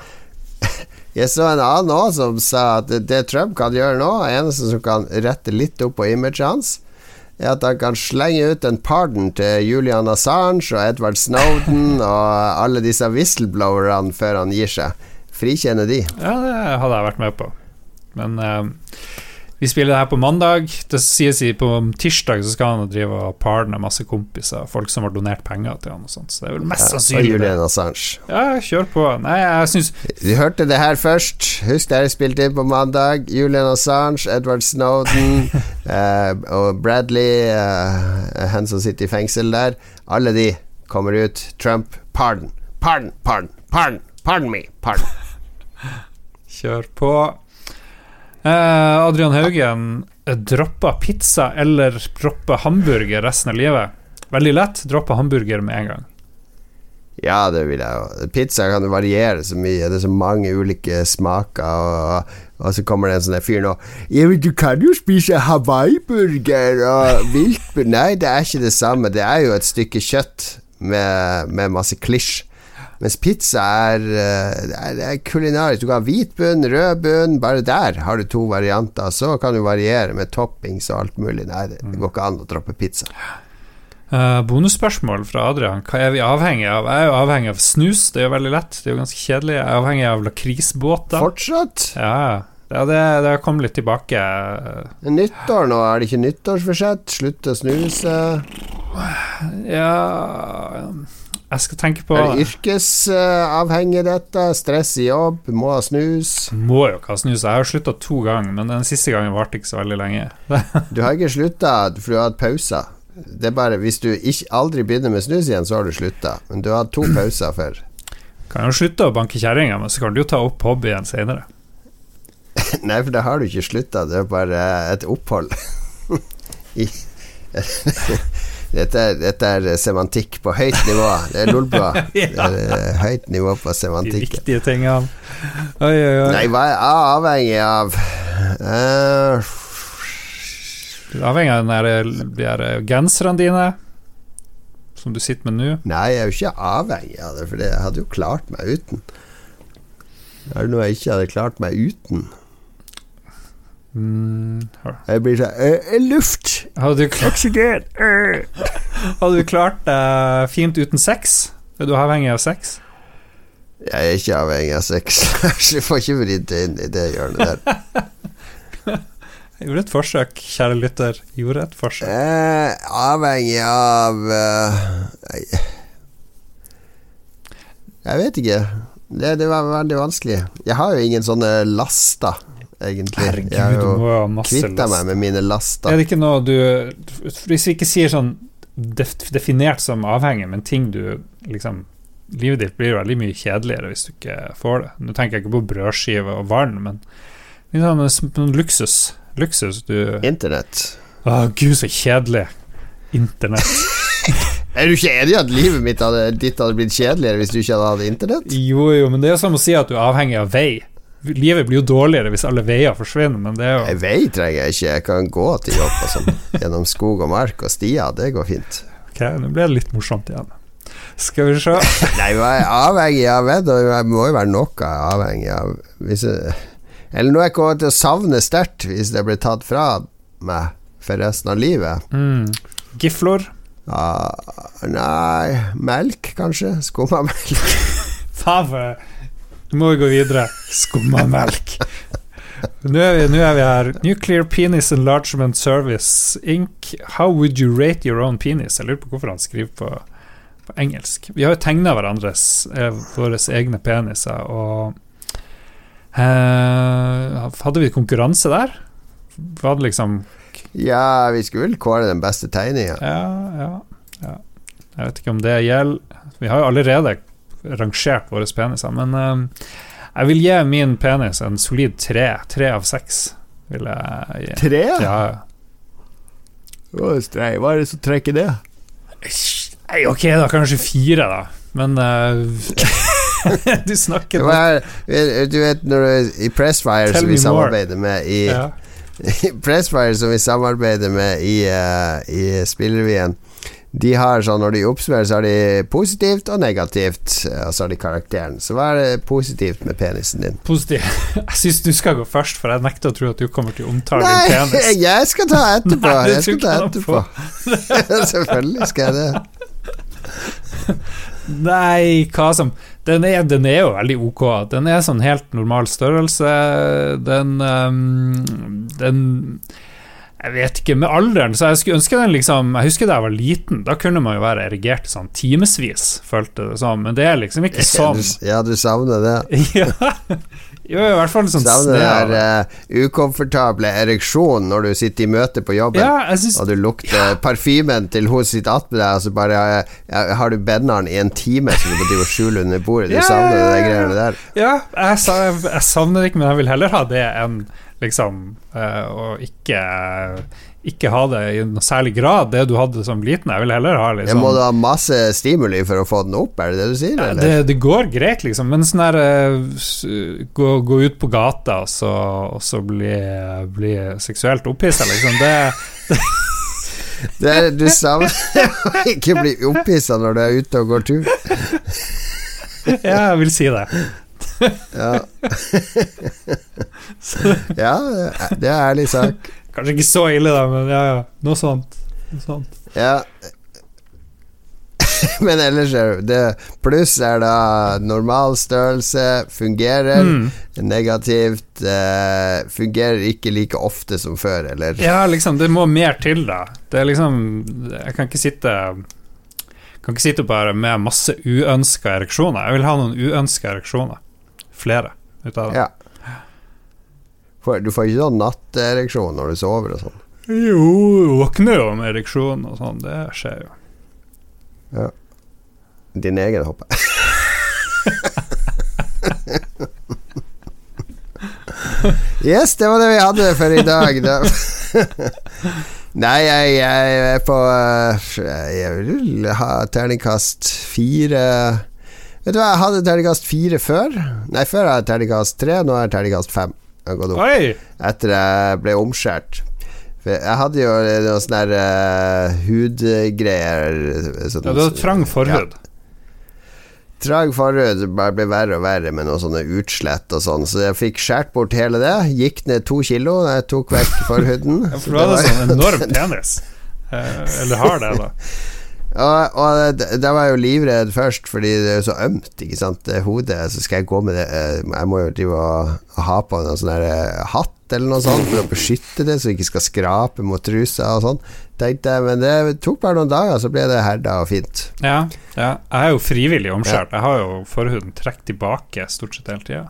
Jeg så en annen òg som sa at det, det Trump kan gjøre nå, eneste som kan rette litt opp på imaget hans, er at han kan slenge ut en pardon til Julian Assange og Edward Snowden og alle disse whistleblowerne før han gir seg. Frikjenne de. Ja, det hadde jeg vært med på. Men eh, vi spiller det her på mandag. Det sies på tirsdag så skal han drive og parne masse kompiser, folk som har donert penger til han og sånt. Så det er vel mest sannsynlig Ja, Julian Assange. Ja, kjør på. Nei, jeg syns Du hørte det her først. Husk dere spilte inn på mandag. Julian Assange, Edward Snowden eh, og Bradley, eh, han som sitter i fengsel der. Alle de kommer ut. Trump, pardon, pardon, pardon, pardon, pardon me, pardon. Kjør på. Eh, Adrian Haugen eh, droppa pizza eller droppa hamburger resten av livet. Veldig lett. Droppa hamburger med en gang. Ja, det vil jeg jo. Pizza kan variere så mye. Det er så mange ulike smaker. Og, og så kommer det en sånn fyr nå Ja, men du kan jo spise Hawaii-burger og viltburger Nei, det er ikke det samme. Det er jo et stykke kjøtt med, med masse klisj. Mens pizza er, eh, det er, er kulinarisk. Du kan ha hvit bunn, rød bunn. Bare der har du to varianter. Så kan du variere med toppings og alt mulig. Nei, det går ikke an å droppe pizza. Uh, bonusspørsmål fra Adrian. Hva er vi avhengig av? Jeg er jo avhengig av snus. Det er jo veldig lett. Det er jo ganske kjedelig. Jeg er avhengig av lakrisbåter. Fortsatt? Ja, ja det, det kommet litt tilbake. Nyttår nå, er det ikke nyttårsforsett? Slutt å snuse. Ja Jeg skal tenke på Er det yrkesavhengig dette? Stress i jobb? Må ha snus? Må jo ikke ha snus. Jeg har slutta to ganger, men den siste gangen varte ikke så veldig lenge. Du har ikke slutta, for du har hatt pauser. Det er bare Hvis du ikke, aldri begynner med snus igjen, så har du slutta. Men du har hatt to pauser før. Kan jo slutte å banke kjerringa, men så kan du jo ta opp hobbyen seinere. Nei, for da har du ikke slutta. Det er bare et opphold. I, dette, dette er semantikk på høyt nivå. Det er lolbua. Er eh, høyt nivå på semantikk. De viktige tingene. Oi, oi, oi. Nei, hva er jeg avhengig av? Uh, avhengig av den der, de genserne dine, som du sitter med nå. Nei, jeg er jo ikke avhengig av det, for jeg hadde jo klart meg uten. Det Er noe jeg ikke hadde klart meg uten? Mm, Jeg blir sånn «Øh, øh, Luft! hadde du klart Oksygen! Hadde du klart deg fint uten sex? Er du avhengig av sex? Jeg er ikke avhengig av sex. Jeg får ikke vridd inn i det hjørnet der. Jeg gjorde et forsøk, kjære lytter. Gjorde et forsøk. Eh, avhengig av uh, nei. Jeg vet ikke. Det, det var veldig vanskelig. Jeg har jo ingen sånne laster, egentlig. Herregud, jeg har jo kvitta meg med mine laster. Er det ikke noe du Hvis vi ikke sier sånn definert som avhengig, men ting du liksom Livet ditt blir veldig mye kjedeligere hvis du ikke får det. Nå tenker jeg ikke på brødskive og vann, men litt sånn, luksus. Luksus du Å, gud, så kjedelig. Internett. Er du ikke enig i at livet mitt hadde, ditt hadde blitt kjedeligere hvis du ikke hadde hatt internett? Jo, jo, men det er som å si at du er avhengig av vei. Livet blir jo dårligere hvis alle veier forsvinner, men det er jo Ei vei trenger jeg ikke, jeg kan gå til jobb og sånn. Gjennom skog og mark og stier, det går fint. Ok, nå ble det litt morsomt igjen. Skal vi se. Nei, jeg er avhengig av vedd, og Det må jo være noe avhengig av. Hvis jeg, eller noe jeg kommer til å savne sterkt hvis det blir tatt fra meg for resten av livet. Mm. Giflor. Ah, nei, melk, kanskje? Skummamelk. Faen, Nå må vi gå videre. Skumma melk. Nå er, vi, nå er vi her. Nuclear Penis Enlargement Service Inc. How would you rate your own penis? Jeg lurer på hvorfor han skriver på, på engelsk. Vi har jo tegna hverandres eh, våre egne peniser, og eh, Hadde vi konkurranse der? Var det liksom Ja, vi skulle vel kåre den beste tegninga. Ja, ja, ja. Jeg vet ikke om det gjelder Vi har jo allerede rangert våre peniser, men uh, jeg vil gi min penis en solid tre. Tre av seks. Vil jeg gi. Tre? Ja. Å, strei. Hva er det som trekker det? Nei, ok, da. Kanskje fire, da. Men uh, Du snakker Hva er, du vet når du I Pressfire, som vi more. samarbeider med i ja. Pressfire, som vi samarbeider med i, uh, i Spillrevyen, de har sånn når de oppsummerer, så har de positivt og negativt, eh, og så har de karakteren. Så hva er det positivt med penisen din? Positiv. Jeg syns du skal gå først, for jeg nekter å tro at du kommer til å omtale din Nei, penis. jeg skal ta etterpå! Nei, jeg skal ta etterpå. Selvfølgelig skal jeg det. Nei, hva som den er, den er jo veldig ok. Den er sånn helt normal størrelse. Den um, Den Jeg vet ikke, med alderen Så jeg skulle ønske den liksom Jeg husker da jeg var liten, da kunne man jo være erigert sånn timevis, følte det som, men det er liksom ikke sånn. Ja, du savner det. ja. Jo, i hvert fall sånn Savner den der uh, ukomfortable ereksjonen når du sitter i møte på jobben. Ja, syns Og du lukter parfymen til hun sitter attmed deg, og så bare eh, ja, har du benneren i en time som du må skjule under bordet. Du Ja, savner ja, de ja, greiene der. Ja, jeg, jeg, jeg savner det ikke, men jeg vil heller ha det enn liksom eh, å ikke ikke ha det i noe særlig grad, det du hadde som liten. Jeg vil heller ha liksom må du ha masse stimuli for å få den opp, er det det du sier? Ja, det, det går greit, liksom, men sånn der eh, gå, gå ut på gata og så, og så bli, bli seksuelt opphissa, liksom, det Det er, du savner å ikke bli opphissa når du er ute og går tur. Ja, jeg vil si det. Ja, ja det er ærlig sak. Kanskje ikke så ille, da, men ja, ja. Noe sånt. Noe sånt. Ja. Men ellers er det Pluss er da normal størrelse, fungerer. Mm. Negativt eh, fungerer ikke like ofte som før, eller? Ja, liksom, det må mer til, da. Det er liksom Jeg kan ikke sitte Kan ikke sitte bare med masse uønska ereksjoner. Jeg vil ha noen uønska ereksjoner. Flere ut av det. Ja. For, du får ikke sånn nattereksjon når du sover og sånn. Jo, våkner jo med ereksjon og sånn. Det skjer jo. Din egen, håper. Yes, det var det vi hadde for i dag. Da. Nei, jeg, jeg er på eh, Jeg vil ha terningkast fire Vet du hva, jeg hadde terningkast fire før. Nei, før hadde jeg terningkast tre, nå er jeg terningkast fem. Jeg har gått opp Oi! etter jeg ble omskjært. Jeg hadde jo noen sånne der, uh, hudgreier sånn, Ja, du hadde trang forhud. Trang forhud bare ble verre og verre med noen sånne utslett og sånn, så jeg fikk skåret bort hele det. Gikk ned to kilo da jeg tok vekk forhuden. Ja, for du hadde sånn enorm penis. Eh, eller har det, da. Og, og da var jeg jo livredd først, fordi det er jo så ømt, ikke sant, det hodet. Så skal jeg gå med det eh, Jeg må jo drive og, ha på en sånn eh, hatt eller noe sånt for å beskytte det, så det ikke skal skrape mot trusa og sånn. Tenkte jeg, Men det tok bare noen dager, så ble det herda og fint. Ja, ja. Jeg er jo frivillig omskjært. Jeg har jo forhuden trukket tilbake stort sett hele tida.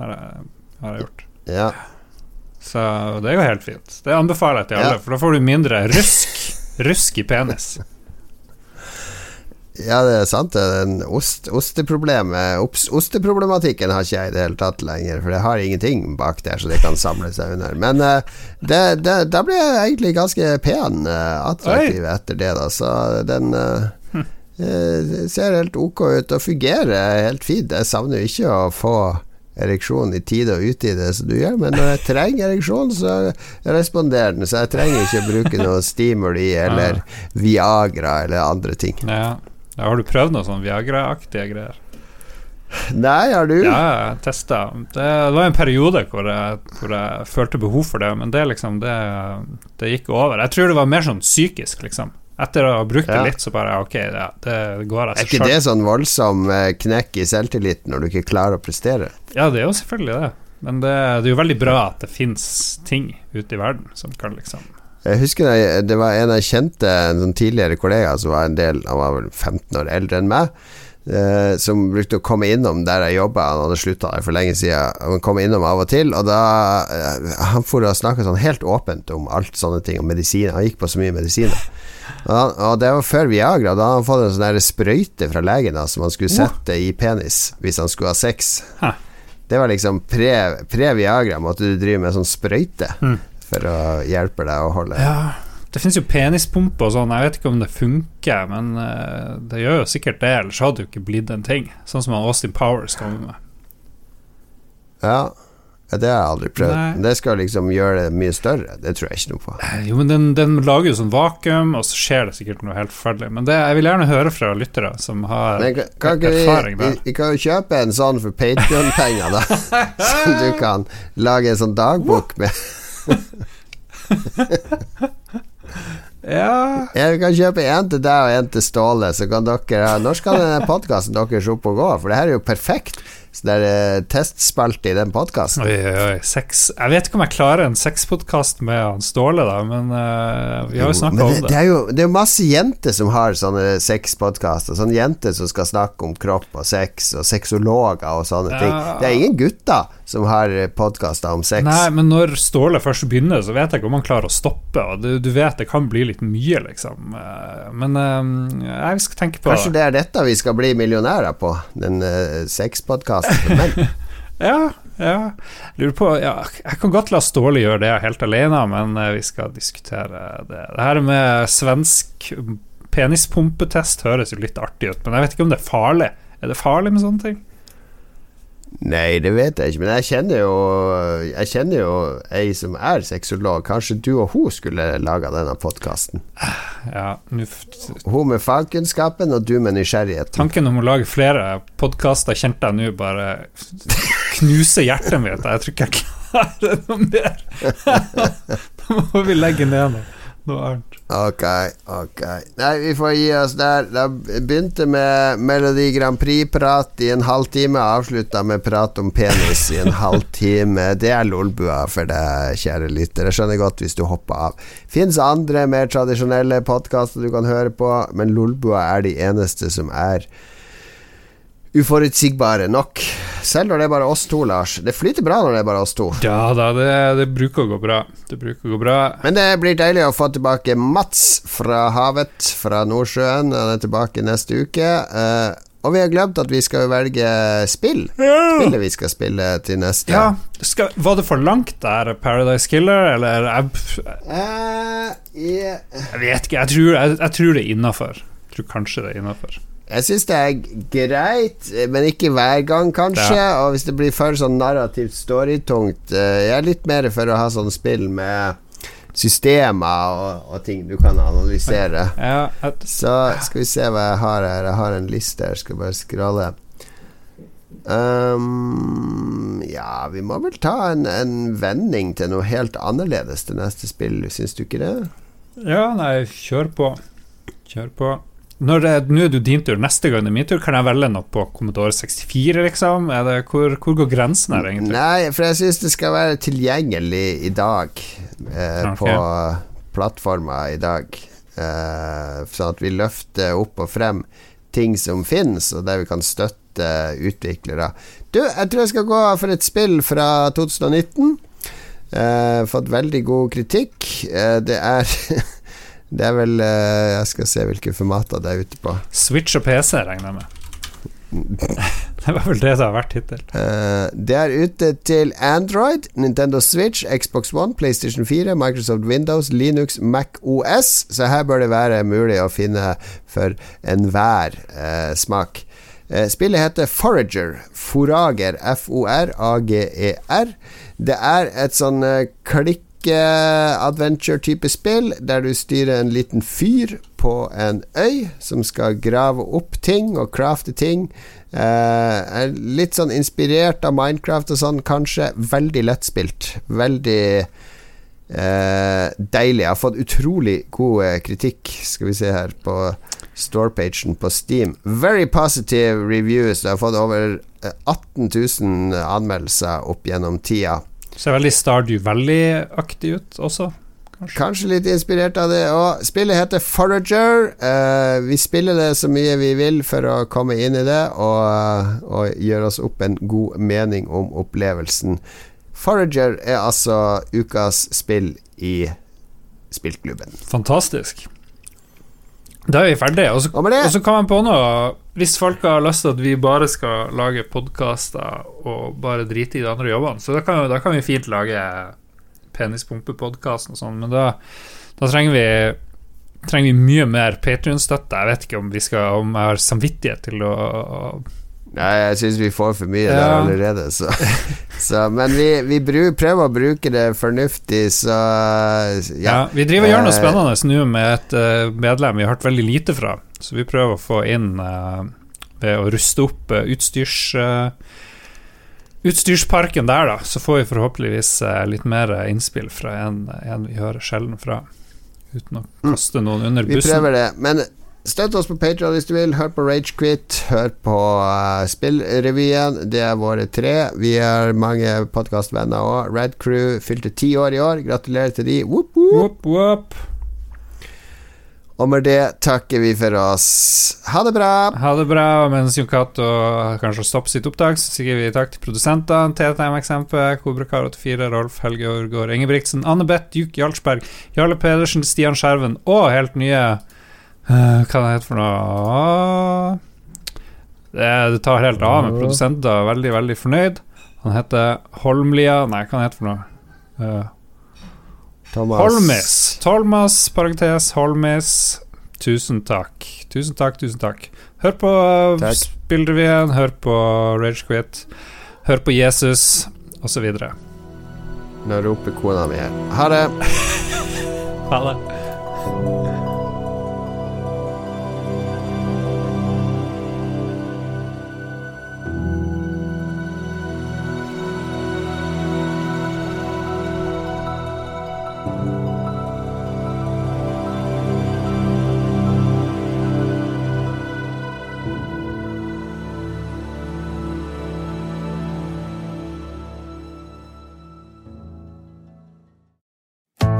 Har, har jeg gjort. Ja. Så det er jo helt fint. Det anbefaler jeg til alle, Ja. for da får du mindre rusk. Rusk i penis. Ja, det er sant. Den ost, osteproblemet ops, Osteproblematikken har ikke jeg i det hele tatt lenger, for det har ingenting bak der så det kan samle seg under. Men uh, det, det, da ble jeg egentlig ganske pen, uh, attraktiv etter det, da. Så den eh, eh, ser helt ok ut og fungerer helt fint. Jeg savner jo ikke å få ereksjon i tide og utide, som du gjør, men når jeg trenger ereksjon, så responderer den. Så jeg trenger ikke å bruke noe stimuli eller Viagra eller andre ting. Ja. Har du prøvd noe sånn Viagra-aktige greier? Nei, har du? Ja, jeg testa. Det, var en periode hvor jeg, hvor jeg følte behov for det, men det liksom det, det gikk over. Jeg tror det var mer sånn psykisk, liksom. Etter å ha brukt det Ja. litt, så bare Ok, ja, det går av Er ikke selv. det sånn voldsom eh, knekk i selvtilliten når du ikke klarer å prestere? Ja, det er jo selvfølgelig det. Men det, det er jo veldig bra at det fins ting ute i verden som kan liksom Jeg husker det, det var en jeg kjente, en sånn tidligere kollega som var en del Han var vel 15 år eldre enn meg. eh, som brukte å komme innom der jeg jobba. Han hadde slutta der for lenge siden. Han kom innom av og til, og da eh, Han for å snakke sånn helt åpent om alt sånne ting, om medisiner. Han gikk på så mye medisiner. Og, han, og det var før Viagra. Da hadde han fått en sånn sprøyte fra legen da, som han skulle sette i penis hvis han skulle ha sex. Hæ. Det var liksom pre- pre-Viagra, måtte du drive med sånn sprøyte Mm. For å hjelpe deg å holde Ja, det finnes jo penispumper og sånn. Jeg vet ikke om det funker, men eh, det gjør jo sikkert det, ellers hadde det jo ikke blitt en ting. Sånn som Austin Powers kommer med. Ja, det har jeg aldri prøvd. Nei. Det skal liksom gjøre det mye større. Det tror jeg ikke noe på. Eh, Jo, men den, den lager jo sånn vakuum, og så skjer det sikkert noe helt forferdelig. Men det, jeg vil gjerne høre fra lyttere som har Men kan, kan erfaring vi, vi, der. vi kan jo kjøpe en sånn for Patrion-penger, da. Som du kan lage en sånn dagbok med. Ja, Jeg kan kjøpe en til deg og en til Ståle, så kan dere Når skal denne podkasten deres opp og gå? For det her er jo perfekt. Så det er eh, testspalte i den podkasten. oi, oi, oi, sex Jeg vet ikke om jeg klarer en sexpodkast med han Ståle, da, men uh, vi har jo snakka om det, det. er jo det er masse jenter som har sånne sexpodkaster. Sånne jenter som skal snakke om kropp og sex, og sexologer og sånne ting. Det er ingen gutter som har podkaster om sex. Nei, men når Ståle først begynner, så vet jeg ikke om han klarer å stoppe. Og du, du vet det kan bli litt mye, liksom. Eh, Men eh, jeg skal tenke på Kanskje det er dette vi skal bli millionærer på? Den uh, sexpodkasten for menn? Ja, ja. Lurer på ja, Jeg kan godt la Ståle gjøre det helt alene, men eh, vi skal diskutere det. Det her med svensk penispumpetest høres jo litt artig ut, men jeg vet ikke om det er farlig. Er det farlig med sånne ting? Nei, det vet jeg ikke, men jeg kjenner jo Jeg kjenner jo ei som er sexolog. Kanskje du og hun skulle laga denne podkasten? Ja, Hun med fagkunnskapen, og du med nysgjerrigheten. Tanken om å lage flere podkaster kjente jeg nå bare knuser hjertet mitt. Jeg tror ikke jeg klarer noe mer. Da må vi legge ned noe, noe annet. Ok, ok. Nei, vi får gi oss der. Da begynte med Melodi Grand Prix-prat i en halvtime, avslutta med prat om penis i en halvtime. Det er lolbua for deg, kjære lytter. Jeg skjønner godt hvis du hopper av. Fins andre mer tradisjonelle podkaster du kan høre på, men lolbua er de eneste som er uforutsigbare nok. Selv når det er bare oss to, Lars. Det flyter bra når det er bare oss to. Ja da, det, det bruker å gå bra. Det bruker å gå bra. Men det blir deilig å få tilbake Mats fra havet, fra Nordsjøen. Han er tilbake neste uke. Uh, og vi har glemt at vi skal velge spill. Spillet vi skal spille til neste. Ja, skal, var det for langt der, Paradise Killer, eller Jeg, Eh, yeah. jeg vet ikke, jeg tror, jeg, jeg tror det er innafor. Tror kanskje det er innafor. Jeg syns det er greit, men ikke hver gang, kanskje. Og hvis det blir for sånn narrativt storytungt eh, Jeg er litt mer for å ha sånn spill med systemer og, og ting du kan analysere. Ja, jeg, Så skal vi se hva jeg har her. Jeg har en liste her, skal bare skralle. Um, ja, vi må vel ta en, en vending til noe helt annerledes til neste spill, syns du ikke det? ja, nei, kjør på. Kjør på. Nå er det din tur, neste gang det er min tur, kan jeg velge noe på Commodore 64, liksom? Det, hvor, hvor går grensen her, egentlig? Nei, for jeg syns det skal være tilgjengelig i dag eh, okay. på plattformer i dag. Eh, sånn at vi løfter opp og frem ting som finnes, og der vi kan støtte utviklere. Du, jeg tror jeg skal gå for et spill fra 2019. Eh, fått veldig god kritikk. Eh, det er Det er vel eh, Jeg skal se hvilke formater det er ute på. Switch og PC, regner jeg med. det var vel det det har vært hittil. Uh, det er ute til Android, Nintendo Switch, Xbox One, PlayStation 4, Microsoft Windows, Linux, Mac OS. Så her bør det være mulig å finne for enhver uh, smak. Uh, spillet heter Forager. Forager. F-O-R-A-G-E-R. Det er et sånn eh, klikk-adventure-type spill, der du styrer en liten fyr på en øy som skal grave opp ting og crafte ting. Eh, litt sånn inspirert av Minecraft og sånn, kanskje. Veldig lettspilt. Veldig eh, deilig. Jeg har fått utrolig god eh, kritikk, skal vi se her, på storepagen på Steam. Very positive reviews. Jeg har fått over eh, 18 000 anmeldelser opp gjennom tida. Ser veldig Stardew Valley-aktig ut også. Kanskje. Kanskje litt inspirert av det. Og spillet heter Forager. Uh, vi spiller det så mye vi vil for å komme inn i det og, og gjøre oss opp en god mening om opplevelsen. Forager er altså ukas spill i spillklubben. Fantastisk. Da er vi ferdige. Og så, kan man på noe Hvis folk har lyst til at vi bare skal lage podkaster og bare drite i de andre jobbene, så da kan, da kan vi fint lage Penispumpe-podkasten og sånn, men da, da trenger vi Trenger vi mye mer Patrion-støtte. Jeg vet ikke om vi skal Om jeg har samvittighet til å Nei, jeg syns vi får for mye der allerede, så, så Men vi, vi bru, prøver å bruke det fornuftig, så Ja, ja. vi driver og gjør noe Eh, spennende nå med et eh, medlem vi har hørt veldig lite fra, så vi prøver å få inn uh, ved å ruste opp uh, utstyrs Uh, Utstyrsparken der, da, så får vi forhåpentligvis litt mer innspill fra en, en vi hører sjelden fra, uten å kaste noen under bussen. Vi prøver det. Men støtt oss på Patreon hvis du vil. Hør på Ragequit. Hør på uh, Spillrevyen. Det er våre tre. Vi er mange podkastvenner òg. Red Crew fylte ti år i år. Gratulerer til de. Whoop, whoop. Whoop. Og med det takker vi for oss. Ha det bra. Ha det bra. Og Mens Jon Cato kanskje stopper sitt opptak, så sier vi takk til produsentene. TTM-eksempel, Kobrakar84, Rolf Helge Aargaard Ingebrigtsen, Anne Beth, Duke Jarlsberg, Jarle Pedersen, Stian Skjerven og helt nye eh, Hva det heter for noe det, det tar helt av med produsenter. Veldig, veldig fornøyd. Han heter Holmlia Nei, hva heter for noe? Uh, Thomas. Holmis. Thomas, parentes, Holmis. Tusen takk. Tusen takk, tusen takk. Hør på uh, Spillrevyen, hør på Ragequit, hør på Jesus, osv. Nå roper kona mi her. Ha det. Ha det.